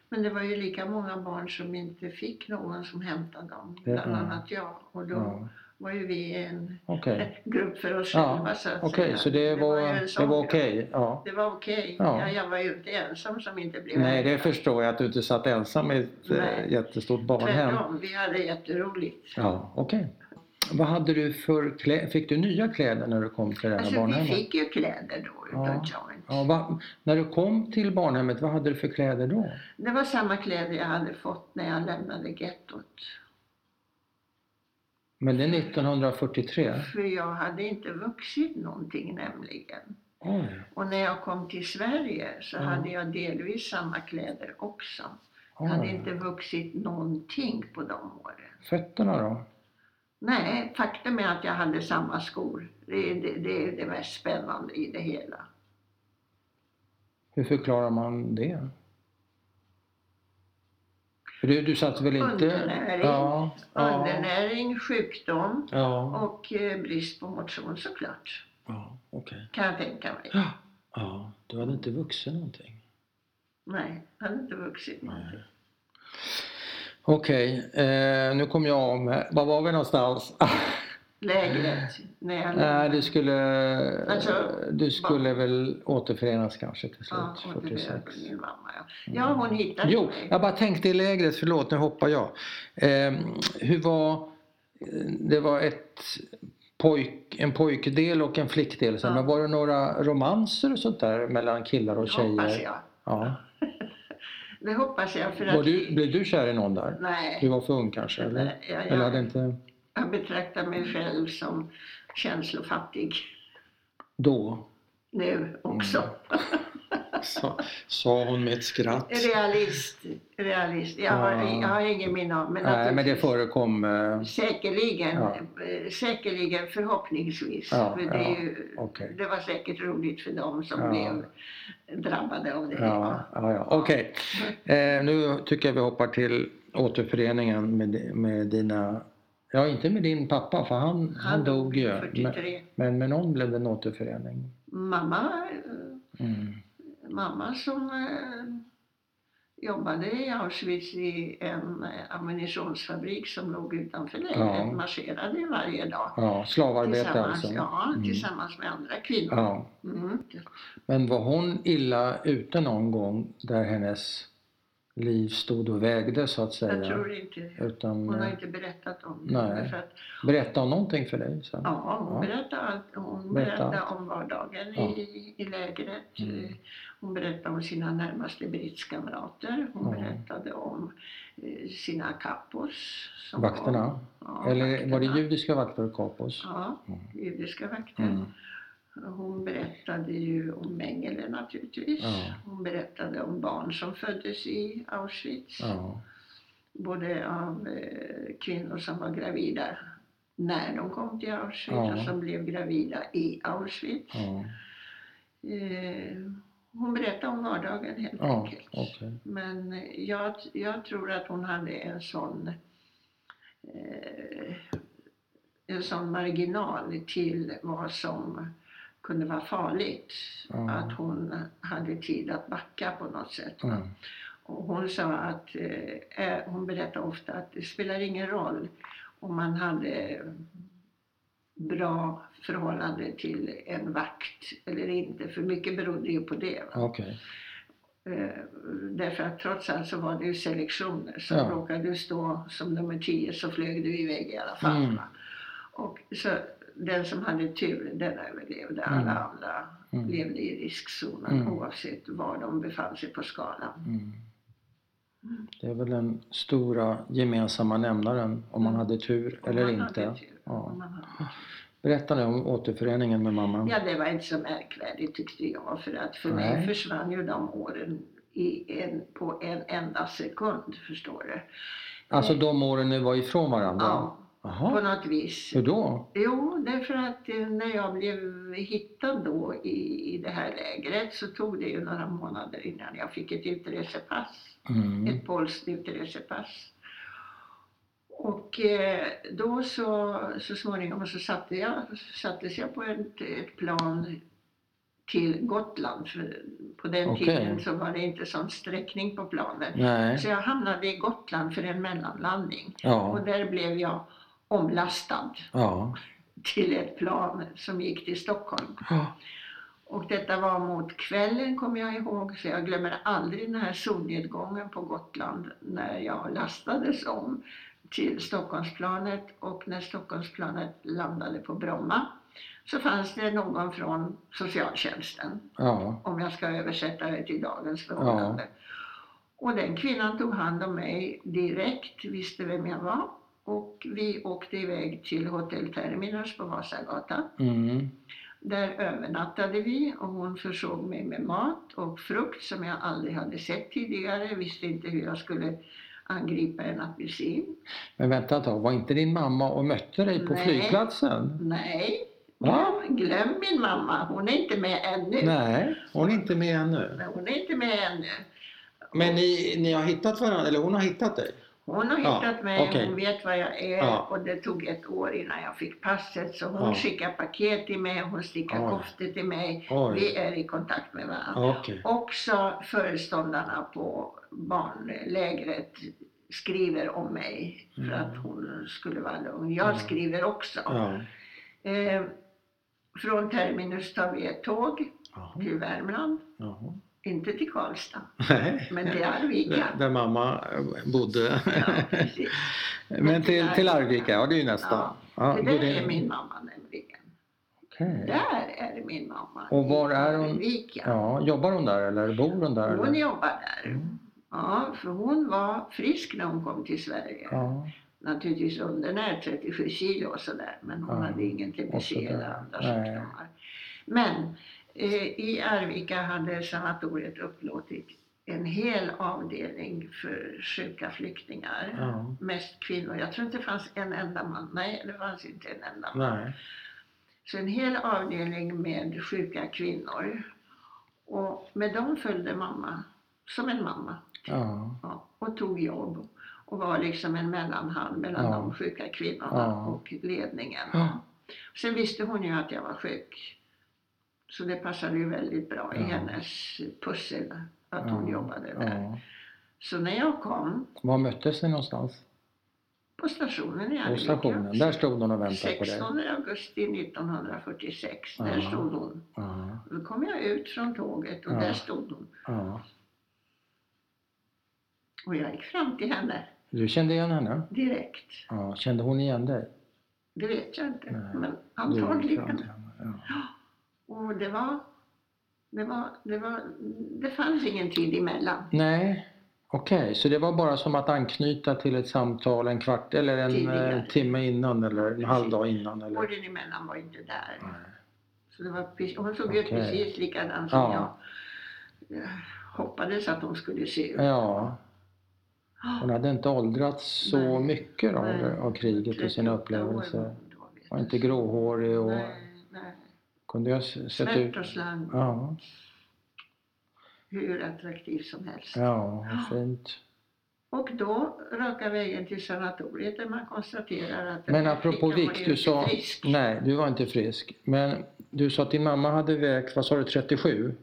Men det var ju lika många barn som inte fick någon som hämtade dem, bland annat jag. Och då Ja, var ju vi en Okej, grupp för oss Ja, själva så att okej, säga. så det var, det var okej? Ja. Det var okej. Ja. Ja, jag var ju inte ensam som inte blev Nej, det förstår jag att du inte satt ensam i ett eh, Nej. jättestort barnhem. Tvärtom, vi hade jätteroligt. Ja, okej. Vad hade du för kläder? Fick du nya kläder när du kom till det här Alltså vi barnhemmet? fick ju kläder då utav Ja. Joint. Ja, va, när du kom till barnhemmet, vad hade du för kläder då? Det var samma kläder jag hade fått när jag lämnade gettot. Men det är 1943? För jag hade inte vuxit någonting nämligen. Oj, Och när jag kom till Sverige så Ja. hade jag delvis samma kläder också. Jag hade inte vuxit någonting på de åren. Fötterna då? Nej, faktum är att jag hade samma skor. Det är det, det, är det mest spännande i det hela. Hur förklarar man det? Du, du satt väl inte... Undernäring. Ja, ja, Undernäring, sjukdom ja, och eh, brist på motion såklart. ja okej. Kan jag tänka mig. Ja, ja, du hade inte vuxit någonting? Nej, jag hade inte vuxit någonting. Okej, eh, nu kom jag om. Var var vi någonstans? Lägret. Jag Nej, du skulle, Alltså, du skulle väl återförenas kanske till slut, Ja, 46. 46. min mamma. Ja, ja hon hittade Jo, mig. jag bara tänkte i lägret, förlåt nu hoppar jag. Eh, hur var, det var ett pojk, en pojkdel och en flickdel, sen, Ja. men var det några romanser och sånt där mellan killar och Det hoppas tjejer? jag. Ja. Det hoppas jag. För att du, blev du kär i någon där? Nej, Du var för ung kanske? Eller, Nej, jag- eller hade inte jag betraktar mig själv som känslofattig då? nu också. Mm. Sa, sa hon med ett skratt. Realist. Realist. Jag har, Ja. jag har ingen minne av men Nej, men det förekom. Eh, Säkerligen, Ja. säkerligen förhoppningsvis. Ja, för det, ju, okej. det var säkert roligt för dem som blev drabbade av det. ja, ja. Okej, eh, nu tycker jag vi hoppar till återföreningen med, med dina Ja, inte med din pappa för han, han, dog ju. Men, 43. men med någon blev det en återförening. Mamma, eh, Mm. mamma som eh, jobbade i Auschwitz i en eh, ammunitionsfabrik som låg utanför lägret. Ja. Marscherade varje dag. Ja, slavarbete Tillsammans, alltså. ja, Mm. tillsammans med andra kvinnor. Ja. Mm. Men var hon illa ute någon gång där hennes liv stod och vägde så att säga? Jag tror inte det. Utan, Hon har eh, inte berättat om det. Nej. därför Att, berättade hon någonting för dig? Så? ja, hon Ja. berättade, allt, hon Berätta berättade om vardagen Ja. i, i lägret. Mm. Hon berättade om sina närmaste brittskamrater. Hon Ja. berättade om eh, sina kappos. som Vakterna? Ja, Eller var det vakterna. judiska vakter och kapos? Ja, Mm. judiska vakter. Hon berättade ju om Mengele naturligtvis. Ja. Hon berättade om barn som föddes i Auschwitz. Ja. Både av eh, kvinnor som var gravida när de kom till Auschwitz Ja. och som blev gravida i Auschwitz. Eh, hon berättade om vardagen helt enkelt. okej. Men jag, jag tror att hon hade en sån eh, en sån marginal till vad som kunde vara farligt. Ja. Att hon hade tid att backa på något sätt. Mm. Och hon sa att, eh, eh, hon berättade ofta att det spelar ingen roll om man hade bra förhållande till en vakt eller inte, för mycket berodde ju på det. Okej. Eh, därför att trots allt så var det ju selektioner. Så Ja. råkade du stå som nummer 10 så flög du iväg i alla fall. Mm. Och så den som hade tur, den överlevde. Mm. Alla andra Mm. levde i riskzonen Mm. oavsett var de befann sig på skalan. Mm. Mm. Det är väl den stora gemensamma nämnaren om man hade tur Om eller inte. tur, Ja. Berätta nu om återföreningen med mamman. Ja, det var inte så märkvärdigt tyckte jag. För att för Nej. mig försvann ju de åren i en, på en enda sekund, förstår du. Alltså de åren ni var ifrån varandra? Ja, på Jaha. något vis. Hur då? Jo, därför att eh, när jag blev hittad då i, i det här lägret så tog det ju några månader innan jag fick ett utresepass. Mm. Ett polskt utresepass. Och eh, då så, så småningom så satte jag, sattes jag på ett, ett plan till Gotland. För på den Okej. tiden så var det inte sån sträckning på planet. Nej. Så jag hamnade i Gotland för en mellanlandning. Och Ja. där blev jag omlastad Ja. till ett plan som gick till Stockholm. Ja. Och detta var mot kvällen kommer jag ihåg, så jag glömmer aldrig den här solnedgången på Gotland när jag lastades om till Stockholmsplanet och när Stockholmsplanet landade på Bromma så fanns det någon från socialtjänsten, Ja. om jag ska översätta det till dagens förhållande. Och den kvinnan tog hand om mig direkt, visste vem jag var och vi åkte iväg till Hotell Terminus på Vasagatan. Mm. Där övernattade vi och hon försåg mig med mat och frukt som jag aldrig hade sett tidigare. Visste inte hur jag skulle angripa en apelsin. Men vänta ett tag, var inte din mamma och mötte dig på Nej. flygplatsen? Nej, glöm, glöm min mamma. Hon är inte med ännu. Nej, hon är inte med ännu. Nej, Hon är inte med ännu. Men ni, ni har hittat varandra, eller hon har hittat dig? Hon har Ja, hittat mig, okej. hon vet vad jag är Ja. och det tog ett år innan jag fick passet. Så hon Ja. skickar paket till mig, hon stickar Oj. koftor till mig. Oj. Vi är i kontakt med varandra. Okej. Också föreståndarna på barnlägret skriver om mig för Mm. att hon skulle vara lugn. Jag Ja. skriver också. Ja. Eh, från Terminus tar vi ett tåg Jaha. till Värmland. Jaha. Inte till Karlstad, Nej. men till Arvika. Där, där mamma eh, bodde. Ja. Men till, till Arvika, ja det är ju nästa. Ja, det där det- är min mamma nämligen. Okej. Där är min mamma. Och var är hon? Arvika. Ja, jobbar hon där eller bor hon där? Hon eller? jobbar där. Mm. Ja, för hon var frisk när hon kom till Sverige. Ja, Naturligtvis undernärd, 37 kilo och sådär, men hon Ja, hade ingen TBC eller andra sjukdomar. Men i Arvika hade sanatoriet upplåtit en hel avdelning för sjuka flyktingar. ja. Mest kvinnor. Jag tror inte det fanns en enda man. Nej, det fanns inte en enda man. Nej. Så en hel avdelning med sjuka kvinnor. Och med dem följde mamma, som en mamma. Ja. Ja, och tog jobb och var liksom en mellanhand mellan de sjuka kvinnorna och ledningen. Sen visste hon ju att jag var sjuk. Så det passade ju väldigt bra i Ja. hennes pussel att hon jobbade där. Så när jag kom Var möttes ni någonstans? på stationen i På Arvika, stationen? Där stod hon och väntade på dig? 16 augusti 1946, där stod hon. Då kom jag ut från tåget och där stod hon. Och jag gick fram till henne Du kände igen henne? direkt. Ja. Kände hon igen dig? Det vet jag inte, Nej. men antagligen. Ja. Och det var Det, var, det, var, det fanns ingen tid emellan. Nej, okej. Så det var bara som att anknyta till ett samtal en kvart eller en Tidigare. eh, timme innan eller en halv dag innan? Eller? Åren emellan var inte där. Nej. Så det var, hon såg ut Okej. precis likadan som Ja. jag hoppades att hon skulle se ut. Ja, hon hade inte åldrats så Nej. mycket av, av kriget och sina 38 år var upplevelser. Var inte gråhårig och nej. Kunde ju ha s- sett Smärt ut... och slang. Ja, Hur attraktiv som helst. ja, fint. Och då raka vägen till sanatoriet där man konstaterar att Men apropå vikt, du sa... frisk. Nej, du var inte frisk. Men du sa att din mamma hade vägt, vad sa du, 37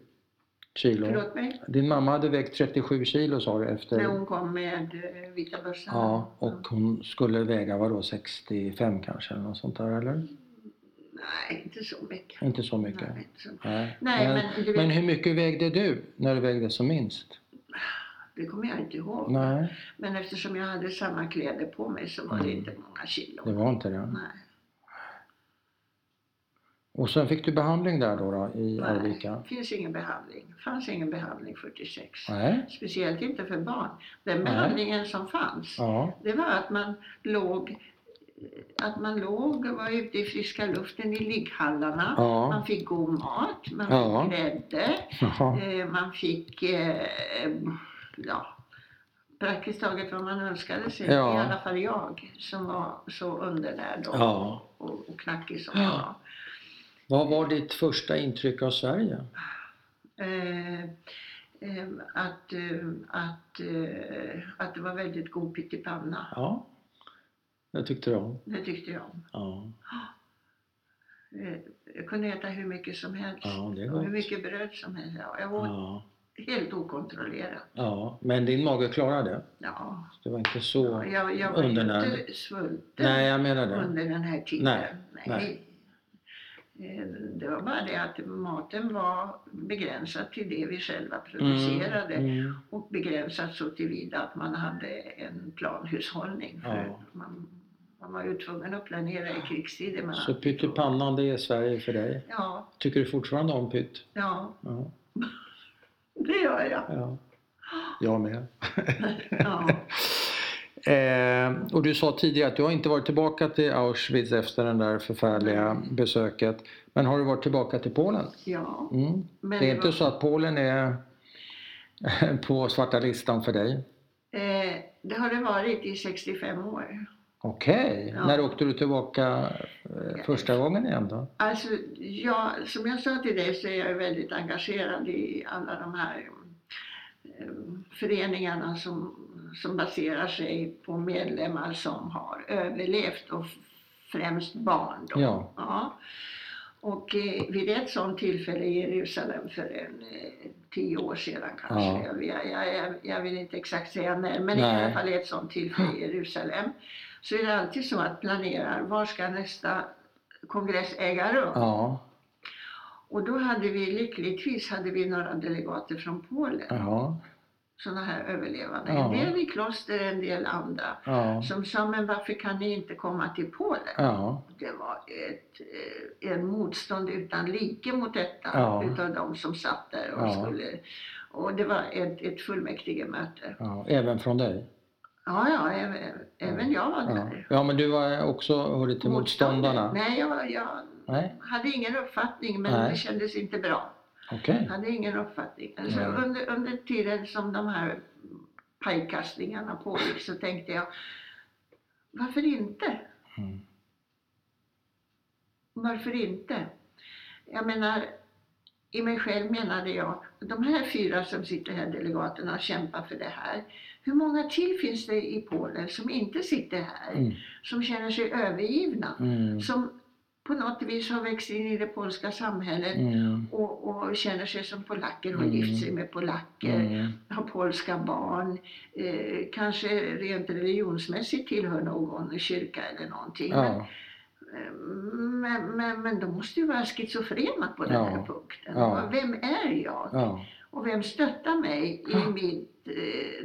kilo? Förlåt mig? Din mamma hade vägt 37 kilo sa du efter... När hon kom med eh, vita bössan. Ja, och hon skulle väga vadå, 65 kanske eller något sånt där eller? Nej, inte så mycket. Inte så mycket? Nej, så. Nej. Nej, men, men vet- men hur mycket vägde du när du vägde som minst? Det kommer jag inte ihåg. Nej, Men eftersom jag hade samma kläder på mig så var det Mm. inte många kilo. det var inte det. Nej. Och sen fick du behandling där då, då i Nej, Arvika? det finns ingen behandling. fanns ingen behandling 46. Nej. Speciellt inte för barn. Den Nej. behandlingen som fanns, Ja. det var att man låg att man låg och var ute i friska luften i ligghallarna. Ja. Man fick god mat, man Ja. fick grädde, eh, man fick eh, ja, praktiskt taget vad man önskade sig. Ja. I alla fall jag som var så undernärd och, Ja. och, och knackig som Ja. jag var. Vad var ditt första intryck av Sverige? Eh, eh, att, eh, att, att det var väldigt god pyttipanna. Ja, det tyckte du om. Det tyckte jag om. Ja, Eh, Jag kunde äta hur mycket som helst. ja det är och hur gott. mycket bröd som helst. Ja, Jag åt Ja, helt okontrollerat. ja, men din mage klarade det? Ja. Det var inte så Jag, jag var inte svulten Nej, jag menar det. under den här tiden. Nej, Nej. Eh, Det var bara det att maten var begränsad till det vi själva producerade. Mm, mm. Och begränsat så tillvida att man hade en planhushållning. För Ja. man, man var ju tvungen att planera i krigstider. Man Så pyttipannan, det är Sverige för dig? Ja, Tycker du fortfarande om pytt? ja, Ja, det gör jag. ja. jag med. Ja. Eh, och du sa tidigare att du har inte varit tillbaka till Auschwitz efter det där förfärliga besöket. Men har du varit tillbaka till Polen? ja. Mm. Men Det är det inte var- så att Polen är på svarta listan för dig? Eh, det har det varit i 65 år. Okej, Ja. när åkte du tillbaka eh, första gången igen då? Alltså, jag, som jag sa till dig så är jag väldigt engagerad i alla de här eh, föreningarna som, som baserar sig på medlemmar som har överlevt och främst barn. Då. Ja. Ja. Och eh, vid ett sådant tillfälle i Jerusalem för en eh, tio år sedan kanske, Ja. jag, jag, jag, jag vill inte exakt säga när, men i Nej. alla fall ett sådant tillfälle i Jerusalem, så är det alltid så att planerar, var ska nästa kongress äga rum? Ja, Och då hade vi lyckligtvis hade vi några delegater från Polen, jaha, sådana här överlevande. Ja. En del i kloster, en del andra. ja, Som sa, men varför kan ni inte komma till Polen? ja, Det var ett eh, en motstånd utan like mot detta Ja. utav de som satt där och Ja. skulle och det var ett, ett fullmäktigemöte. ja, även från dig? Ja, ja, även, även jag var där. ja, men du var också hörde till motståndarna? Nej, jag, jag Nej, hade ingen uppfattning men Nej. det kändes inte bra. okej. Jag hade ingen uppfattning. Alltså, under, under tiden som de här pajkastningarna pågick så tänkte jag, varför inte? Mm. Varför inte? Jag menar, i mig själv menade jag, de här fyra som sitter här, delegaterna, kämpar för det här. Hur många till finns det i Polen som inte sitter här? Mm. Som känner sig övergivna? Mm. Som på något vis har växt in i det polska samhället Mm. och, och känner sig som polacker, har Mm. gift sig med polacker, Mm. har polska barn, eh, kanske rent religionsmässigt tillhör någon kyrka eller någonting. Men, Ja, eh, men, men, men de måste ju vara schizofrena på den Ja. här punkten. Ja. Vem är jag? ja, Och vem stöttar mig i eh,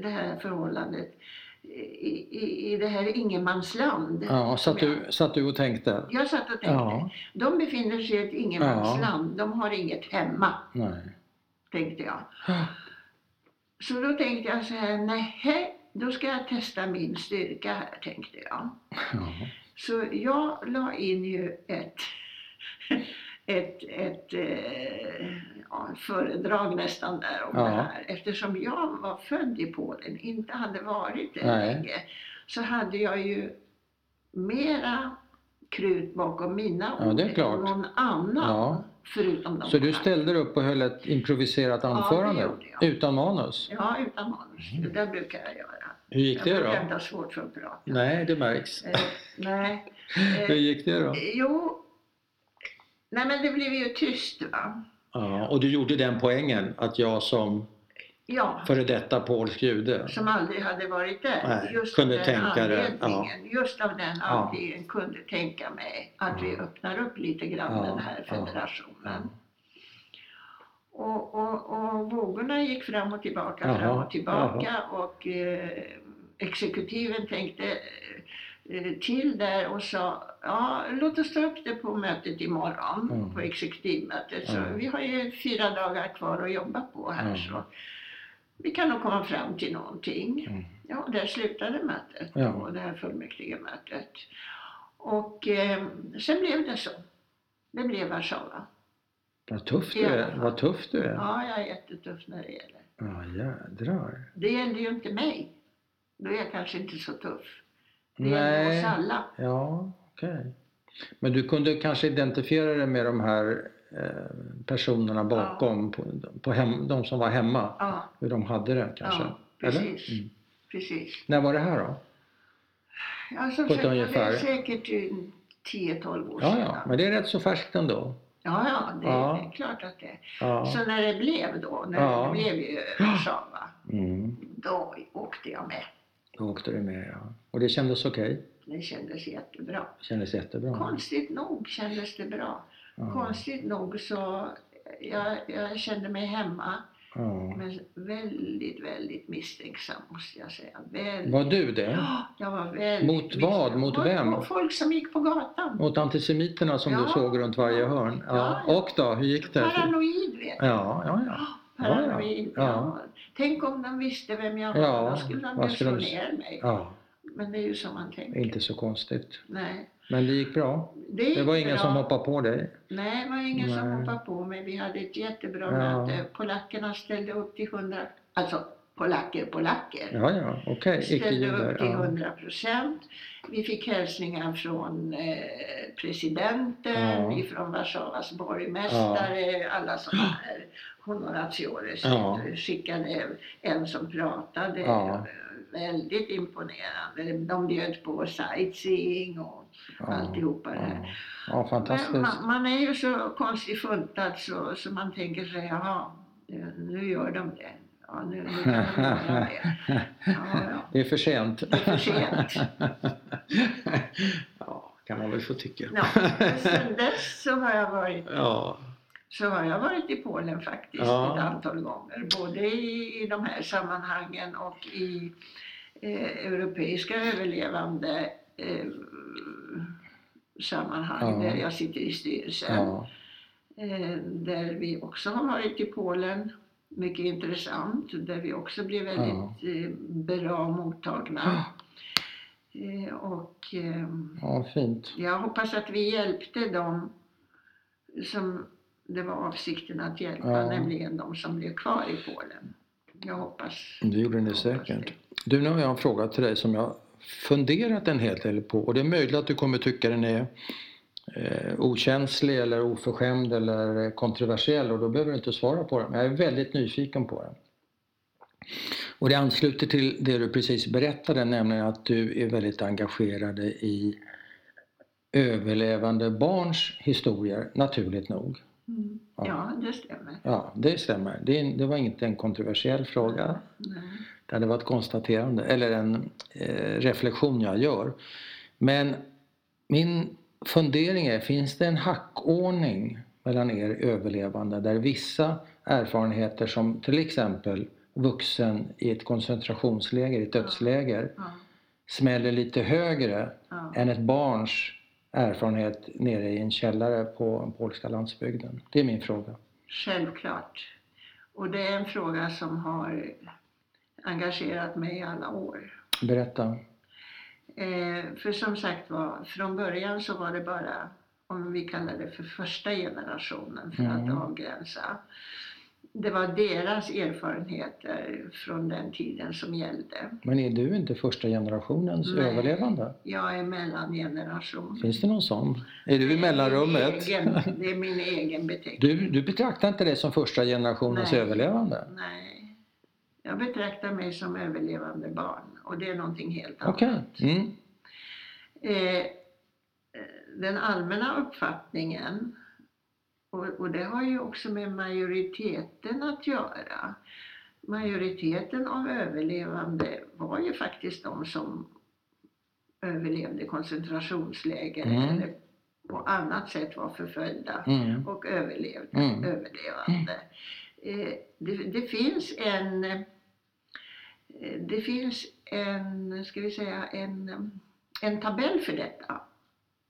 det här förhållandet? I, i, i det här ingenmansland. ja. Satt, du, satt du och tänkte? Jag, satt och tänkte, Ja, de befinner sig i ett ingenmansland. De har inget hemma. nej. tänkte jag. Ja. Så då tänkte jag så här, nej, då ska jag testa min styrka här, tänkte jag. Ja. Så jag la in ju ett, ett, ett eh, ja, föredrag nästan där om Ja. det här. Eftersom jag var född i Polen, inte hade varit Nej. länge, så hade jag ju mera krut bakom mina ord det än någon annan. Förutom de Så du här. ställde dig upp och höll ett improviserat det anförande? jag. utan manus? Ja, utan manus. Det där brukar jag göra. Hur gick jag det brukar då? inte ha svårt för att prata. Nej, det märks. Eh, nej. Eh, Hur gick det då? Jo, nej men det blev ju tyst va. Ja, och du gjorde den poängen att jag som Ja, före detta polsk jude som aldrig hade varit där. Nej, just kunde av den tänka det, anledningen, Just av den Ja. anledningen kunde tänka mig att vi Ja. öppnar upp lite grann Ja, den här ja, federationen. Och, och, och vågorna gick fram och tillbaka, fram och tillbaka och eh, exekutiven tänkte till där och sa ja, låt oss ta upp det på mötet imorgon, Mm. på exekutivmötet. Så Ja. vi har ju fyra dagar kvar att jobba på här Ja. så vi kan nog komma fram till någonting. Mm. Ja, där slutade mötet, Ja. och det här fullmäktigemötet. Och eh, sen blev det så. Det blev Warszawa. Vad tuff du är. Vad tuff du är. Ja, jag är jättetuff när det gäller. Ja, jädrar. Det gäller ju inte mig. Då är jag kanske inte så tuff. Det gäller oss alla. Ja, okej. Men du kunde kanske identifiera dig med de här eh, personerna bakom, på, på hem, de som var hemma, Ja, hur de hade det kanske? Ja, precis. Mm. precis. När var det här då? Ja, som På ett sagt, det ungefär. är säkert en 10-12 år Ja, sedan. ja, men det är rätt så färskt ändå. Ja, ja, det, Ja. är klart att det. Ja. Så när det blev då, när Ja. det blev ju Warszawa, Mm. då åkte jag med. Då åkte du med, ja. Och det kändes okej? Det kändes jättebra. Kändes jättebra? Konstigt nog kändes det bra. Ja. Konstigt nog så jag, jag kände mig hemma. Ja. Men väldigt, väldigt misstänksam måste jag säga. Väldigt. Var du det? Ja, jag var väldigt Mot vad? Mot vem? Mot folk som gick på gatan. Mot antisemiterna som du Ja. såg runt varje hörn? Ja. Och då, hur gick det? Paranoid vet du. Ja, ja, ja. Paranoid, Ja, ja, ja. Tänk om de visste vem jag var. Ja, Då skulle de skulle slå de- ner mig. ja. Men det är ju som man tänker. Inte så konstigt. Nej. Men det gick bra. Det, gick Det var ingen bra. som hoppade på dig? Nej, det var ingen som Nej. hoppade på mig. Vi hade ett jättebra Ja. möte. Polackerna ställde upp till hundra, alltså polacker, polacker. Ja, ja, okej. ställde upp till Ja. 100 procent. Vi fick hälsningar från eh, presidenten, Ja. ifrån Warszawas borgmästare, alla sådana här honoratiores Ja. skickade en som pratade. Ja. Väldigt imponerande. De bjöd på sightseeing och Ja. alltihopa det här. Ja. Men fantastiskt. man, man är ju så konstigt funtad så, så man tänker sig, jaha, nu gör de det. Ja, nu, nu kan de göra det. Ja, ja. Det är för sent. Det är för sent. ja, kan man väl få tycka. Ja, sen dess så har jag varit, Ja, så har jag varit i Polen faktiskt Ja. ett antal gånger. Både i, i de här sammanhangen och i eh, europeiska överlevande eh, sammanhang Ja. där jag sitter i styrelsen. ja, Eh, där vi också har varit i Polen. Mycket intressant, där vi också blev väldigt eh, bra mottagna. Eh, och eh, ja, fint. jag hoppas att vi hjälpte dem som det var avsikten att hjälpa, Ja. nämligen de som blev kvar i Polen. Jag hoppas. Det gjorde ni säkert. det. Du, nu har jag en fråga till dig som jag funderat en hel del på och det är möjligt att du kommer tycka den är eh, okänslig eller oförskämd eller kontroversiell och då behöver du inte svara på den. Men jag är väldigt nyfiken på den. Och det ansluter till det du precis berättade, nämligen att du är väldigt engagerad i överlevande barns historier, naturligt nog. Mm. Ja. Ja, det stämmer. Ja, det stämmer. Det, det var inte en kontroversiell fråga. Nej. Det varit ett konstaterande, eller en eh, reflektion jag gör. Men min fundering är, finns det en hackordning mellan er överlevande där vissa erfarenheter som till exempel vuxen i ett koncentrationsläger, i ett dödsläger, Ja, smäller lite högre än ett barns erfarenhet nere i en källare på den polska landsbygden? Det är min fråga. Självklart. Och det är en fråga som har engagerat mig i alla år. Berätta. Eh, för som sagt var, från början så var det bara, om vi kallar det för första generationen för Mm. att avgränsa. Det var deras erfarenheter från den tiden som gällde. Men är du inte första generationens Nej. överlevande? Jag är mellangeneration. Finns det någon sån? Är du i mellanrummet? egen- Det är min egen beteckning. Du, du betraktar inte dig som första generationens Nej. överlevande? Nej. Jag betraktar mig som överlevande barn och det är någonting helt annat. Okej. Mm. Eh, eh, den allmänna uppfattningen, och, och det har ju också med majoriteten att göra. Majoriteten av överlevande var ju faktiskt de som överlevde koncentrationsläger Mm. eller på annat sätt var förföljda Mm. och överlevde, Mm. överlevande. Eh, det, det finns en eh, det finns en, ska vi säga, en, en tabell för detta.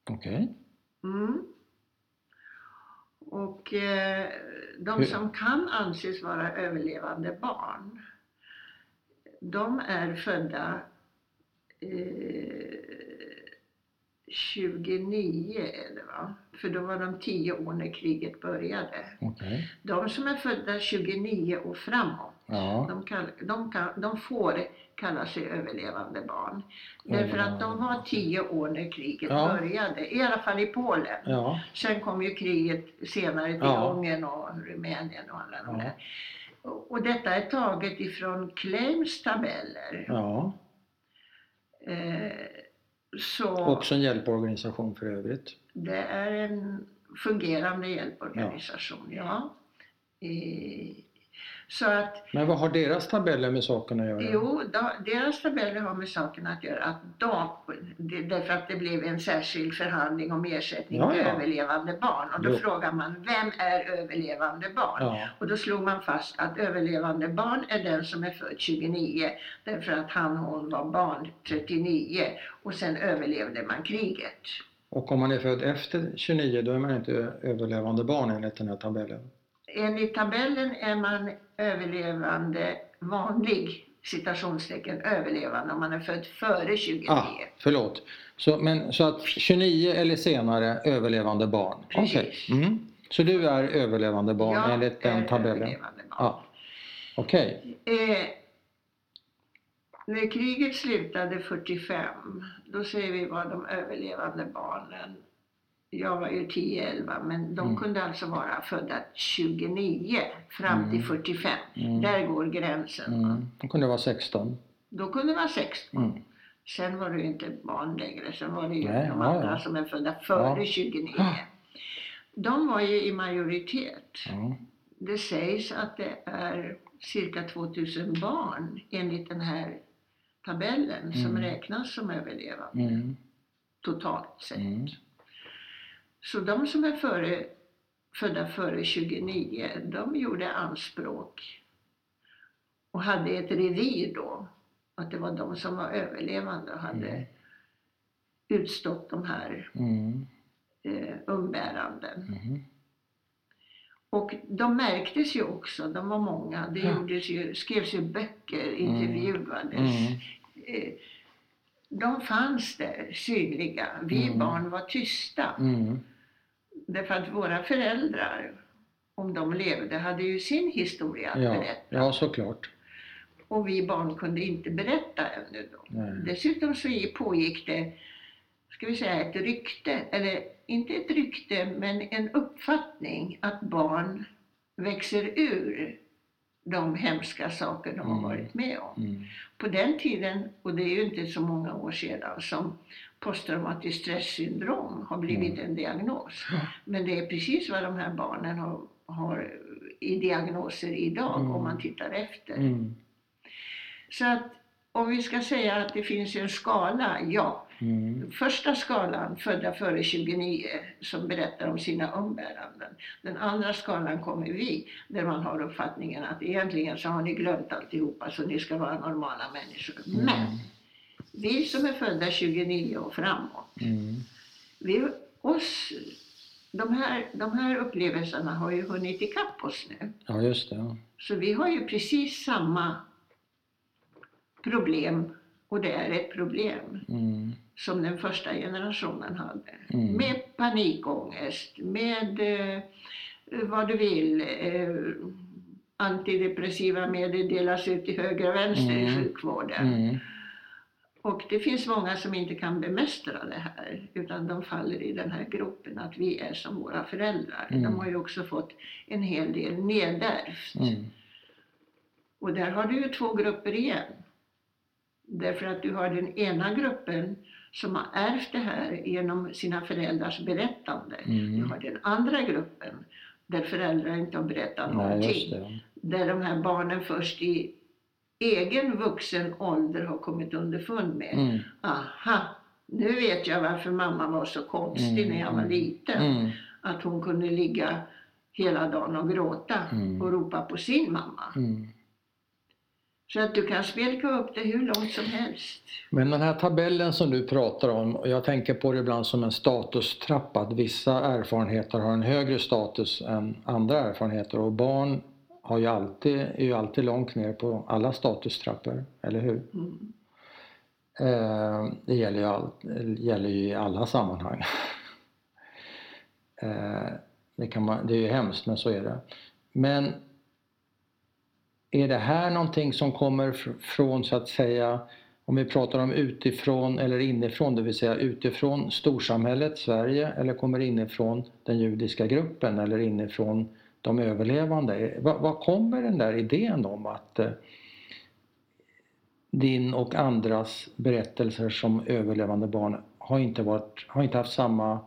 Okej. Mm. Och eh, de som kan anses vara överlevande barn, de är födda eh, 29 är det va? För då var de 10 år när kriget började. Okej. De som är födda 29 och framåt, Ja. de, kall, de, kan, de får kalla sig överlevande barn. Därför att de var 10 år när kriget Ja. började, i alla fall i Polen. Ja. Sen kom ju kriget senare till Ja. Ungern och Rumänien och alla de där. Och detta är taget ifrån Claims tabeller. ja. Eh, så Också en hjälporganisation för övrigt. det är en fungerande hjälporganisation, ja. Eh, så att Men vad har deras tabeller med saken att göra? Jo, då, deras tabeller har med saken att göra. Att de, därför att det blev en särskild förhandling om ersättning Ja, till ja. överlevande barn. Och då Jo. frågar man, vem är överlevande barn? Ja. Och då slog man fast att överlevande barn är den som är född 29 därför att han hon var barn 39 och sen överlevde man kriget. Och om man är född efter 29 då är man inte överlevande barn enligt den här tabellen? Enligt tabellen är man överlevande vanlig citationstecken överlevande om man är född före 29. Ah, förlåt. Så, men, så att 29 eller senare överlevande barn? Precis. Okej. Mm. Så du är överlevande barn Jag enligt den tabellen? Ja. Okej. Eh, när kriget slutade 45, då säger vi var de överlevande barnen. Jag var ju 10-11, men de Mm. kunde alltså vara födda 29 fram till Mm. 45. Mm. Där går gränsen. Mm. Då kunde vara 16. Då kunde det vara 16. Mm. Sen var det ju inte barn längre, sen var det ju Nej, de andra ja. som är födda före Ja. 29. Ja. De var ju i majoritet. Det sägs att det är cirka 2000 barn enligt den här tabellen som Mm. räknas som överlevande Mm. totalt sett. Mm. Så de som är före, födda före 29, de gjorde anspråk och hade ett revir då. Att det var de som var överlevande och hade Mm. utstått de här Mm. eh, umbäranden. Mm. Och de märktes ju också, de var många. Det Ja. ju, skrevs ju böcker, intervjuades. Mm. Eh, De fanns där, synliga. Vi Mm. barn var tysta. Därför att våra föräldrar, om de levde, hade ju sin historia att Ja. berätta. ja, såklart. Och vi barn kunde inte berätta ännu då. Nej. Dessutom så pågick det, ska vi säga ett rykte, eller inte ett rykte, men en uppfattning att barn växer ur de hemska saker de har Mm. varit med om. Mm. På den tiden, och det är ju inte så många år sedan, som posttraumatiskt stresssyndrom har blivit Mm. en diagnos. Men det är precis vad de här barnen har, har i diagnoser idag Mm. om man tittar efter. Mm. Så att om vi ska säga att det finns en skala, ja. Mm. Första skalan, födda före 29, som berättar om sina umbäranden. Den andra skalan kommer vi, där man har uppfattningen att egentligen så har ni glömt alltihopa så ni ska vara normala människor. Mm. Men vi som är födda 29 och framåt, Mm. vi, oss de här, de här upplevelserna har ju hunnit ikapp oss nu. Ja, just det. Ja. Så vi har ju precis samma problem, och det är ett problem, Mm. Som den första generationen hade. Mm. Med panikångest, med eh, vad du vill, eh, antidepressiva medel delas ut till höger och vänster i Mm. sjukvården. Mm. Och det finns många som inte kan bemästra det här utan de faller i den här gruppen att vi är som våra föräldrar. Mm. De har ju också fått en hel del nedärvt. Mm. Och där har du ju två grupper igen. Därför att du har den ena gruppen som har ärvt det här genom sina föräldrars berättande. Mm. Du har den andra gruppen där föräldrar inte har berättat Nej, någonting. Där de här barnen först i egen vuxen ålder har kommit underfund med Mm. Aha, nu vet jag varför mamma var så konstig Mm, när jag var mm. liten. Mm. Att hon kunde ligga hela dagen och gråta Mm. och ropa på sin mamma. Så att du kan spelka upp det hur långt som helst. Men den här tabellen som du pratar om, och jag tänker på det ibland som en statustrappa, att vissa erfarenheter har en högre status än andra erfarenheter och barn har ju alltid, är ju alltid långt ner på alla statustrappor, eller hur? Mm. Eh, det gäller ju, all, gäller ju i alla sammanhang. Eh, det, kan man, det är ju hemskt, men så är det. Men är det här någonting som kommer från, så att säga, om vi pratar om utifrån eller inifrån, det vill säga utifrån storsamhället Sverige eller kommer det inifrån den judiska gruppen eller inifrån de överlevande? Var, kommer den där idén om att eh, din och andras berättelser som överlevande barn har inte, varit, har inte haft samma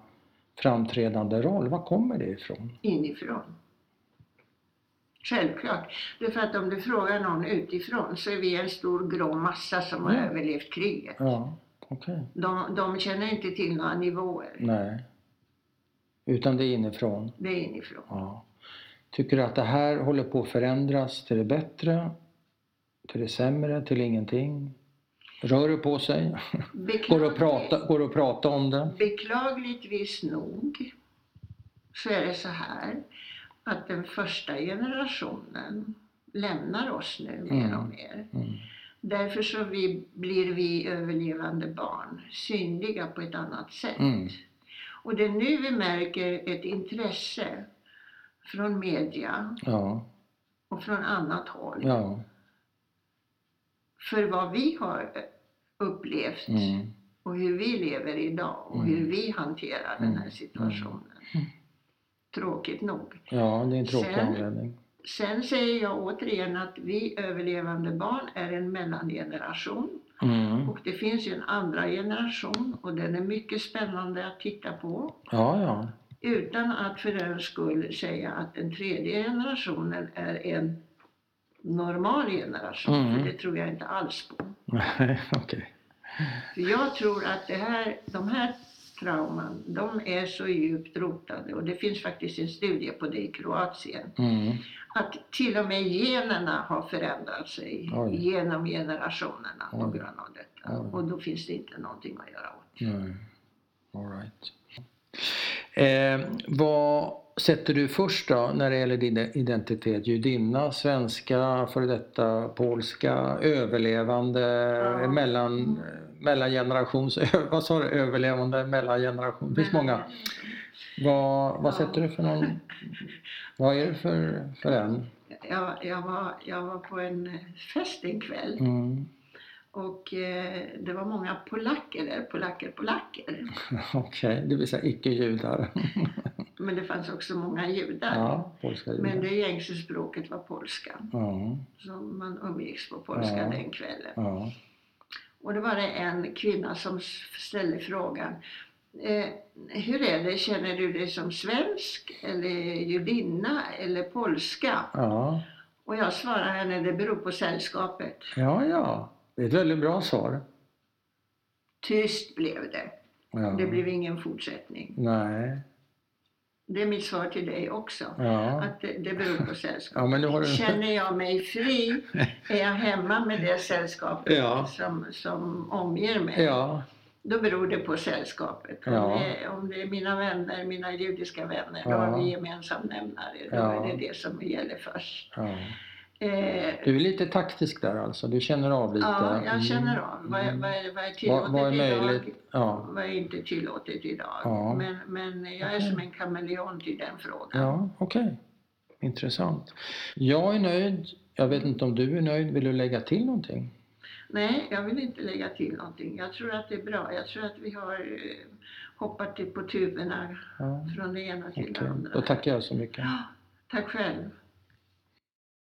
framträdande roll. Var kommer det ifrån? Inifrån. Självklart. Därför att om du frågar någon utifrån så är vi en stor grå massa som har Ja. överlevt kriget. Ja, okej. De, de känner inte till några nivåer. Nej. Utan det är inifrån. Det är inifrån. Ja. Tycker du att det här håller på att förändras till det bättre? Till det sämre? Till ingenting? Rör det på sig? Går det att prata, går det att prata om det? Beklagligtvis nog så är det så här att den första generationen lämnar oss nu mer Mm. och mer. Mm. Därför så vi, blir vi överlevande barn synliga på ett annat sätt. Mm. Och det är nu vi märker ett intresse från media Ja, och från annat håll ja. för vad vi har upplevt Mm. och hur vi lever idag och Mm. hur vi hanterar den här situationen. Tråkigt nog. Ja, det är en tråkig Sen- anledning. Sen säger jag återigen att vi överlevande barn är en mellangeneration Mm. och det finns ju en andra generation och den är mycket spännande att titta på Ja, ja. utan att för den skull säga att den tredje generationen är en normal generation, Mm. för det tror jag inte alls på. Nej, okej. För jag tror att det här, de här trauman, de är så djupt rotade och det finns faktiskt en studie på det i Kroatien. Mm. Att till och med generna har förändrat sig Oj. genom generationerna på grund av detta. Oj. Och då finns det inte någonting att göra åt. Nej. All right. Eh, vad sätter du först då när det gäller din identitet? Judinna, svenska, före detta polska, överlevande, Ja. mellan, mellangenerations... Vad sa du? Överlevande, mellangeneration? Det finns många. Vad, vad sätter du för någon... Vad är det för, för en? Jag, jag, var, jag var på en fest en kväll Mm. Och eh, det var många polacker där, polacker, polacker. Okej, det vill säga icke-judar. Men det fanns också många judar. ja, polska judar. Men det gängse språket var polska. Ja, Så man umgicks på polska Ja. den kvällen. ja. Och då var det en kvinna som ställde frågan eh, Hur är det, känner du dig som svensk eller judinna eller polska? ja. Och jag svarade henne, det beror på sällskapet. Ja, ja. Det är ett väldigt bra svar. Tyst blev det. Ja. Det blev ingen fortsättning. Nej. Det är mitt svar till dig också. Ja. Att det, det beror på sällskapet. Ja, du... Känner jag mig fri, är jag hemma med det sällskapet Ja. som, som omger mig, Ja. då beror det på sällskapet. Om, det, om det är mina vänner, mina judiska vänner, då har vi gemensam nämnare. Då är det det som gäller först. Eh, Du är lite taktisk där alltså, du känner av lite? ja, jag känner Mm. av vad, är- Mm. vad, är- vad är tillåtet Vad, vad är idag. möjligt? Ja. Vad är inte tillåtet idag. Ja. Men, men jag är Okej. som en kameleont i den frågan. Ja, okej. Intressant. Jag är nöjd. Jag vet inte om du är nöjd. Vill du lägga till någonting? Nej, jag vill inte lägga till någonting. Jag tror att det är bra. Jag tror att vi har eh, hoppat på tuberna Ja, från det ena till okej. det andra. Då tackar jag så mycket. Tack själv.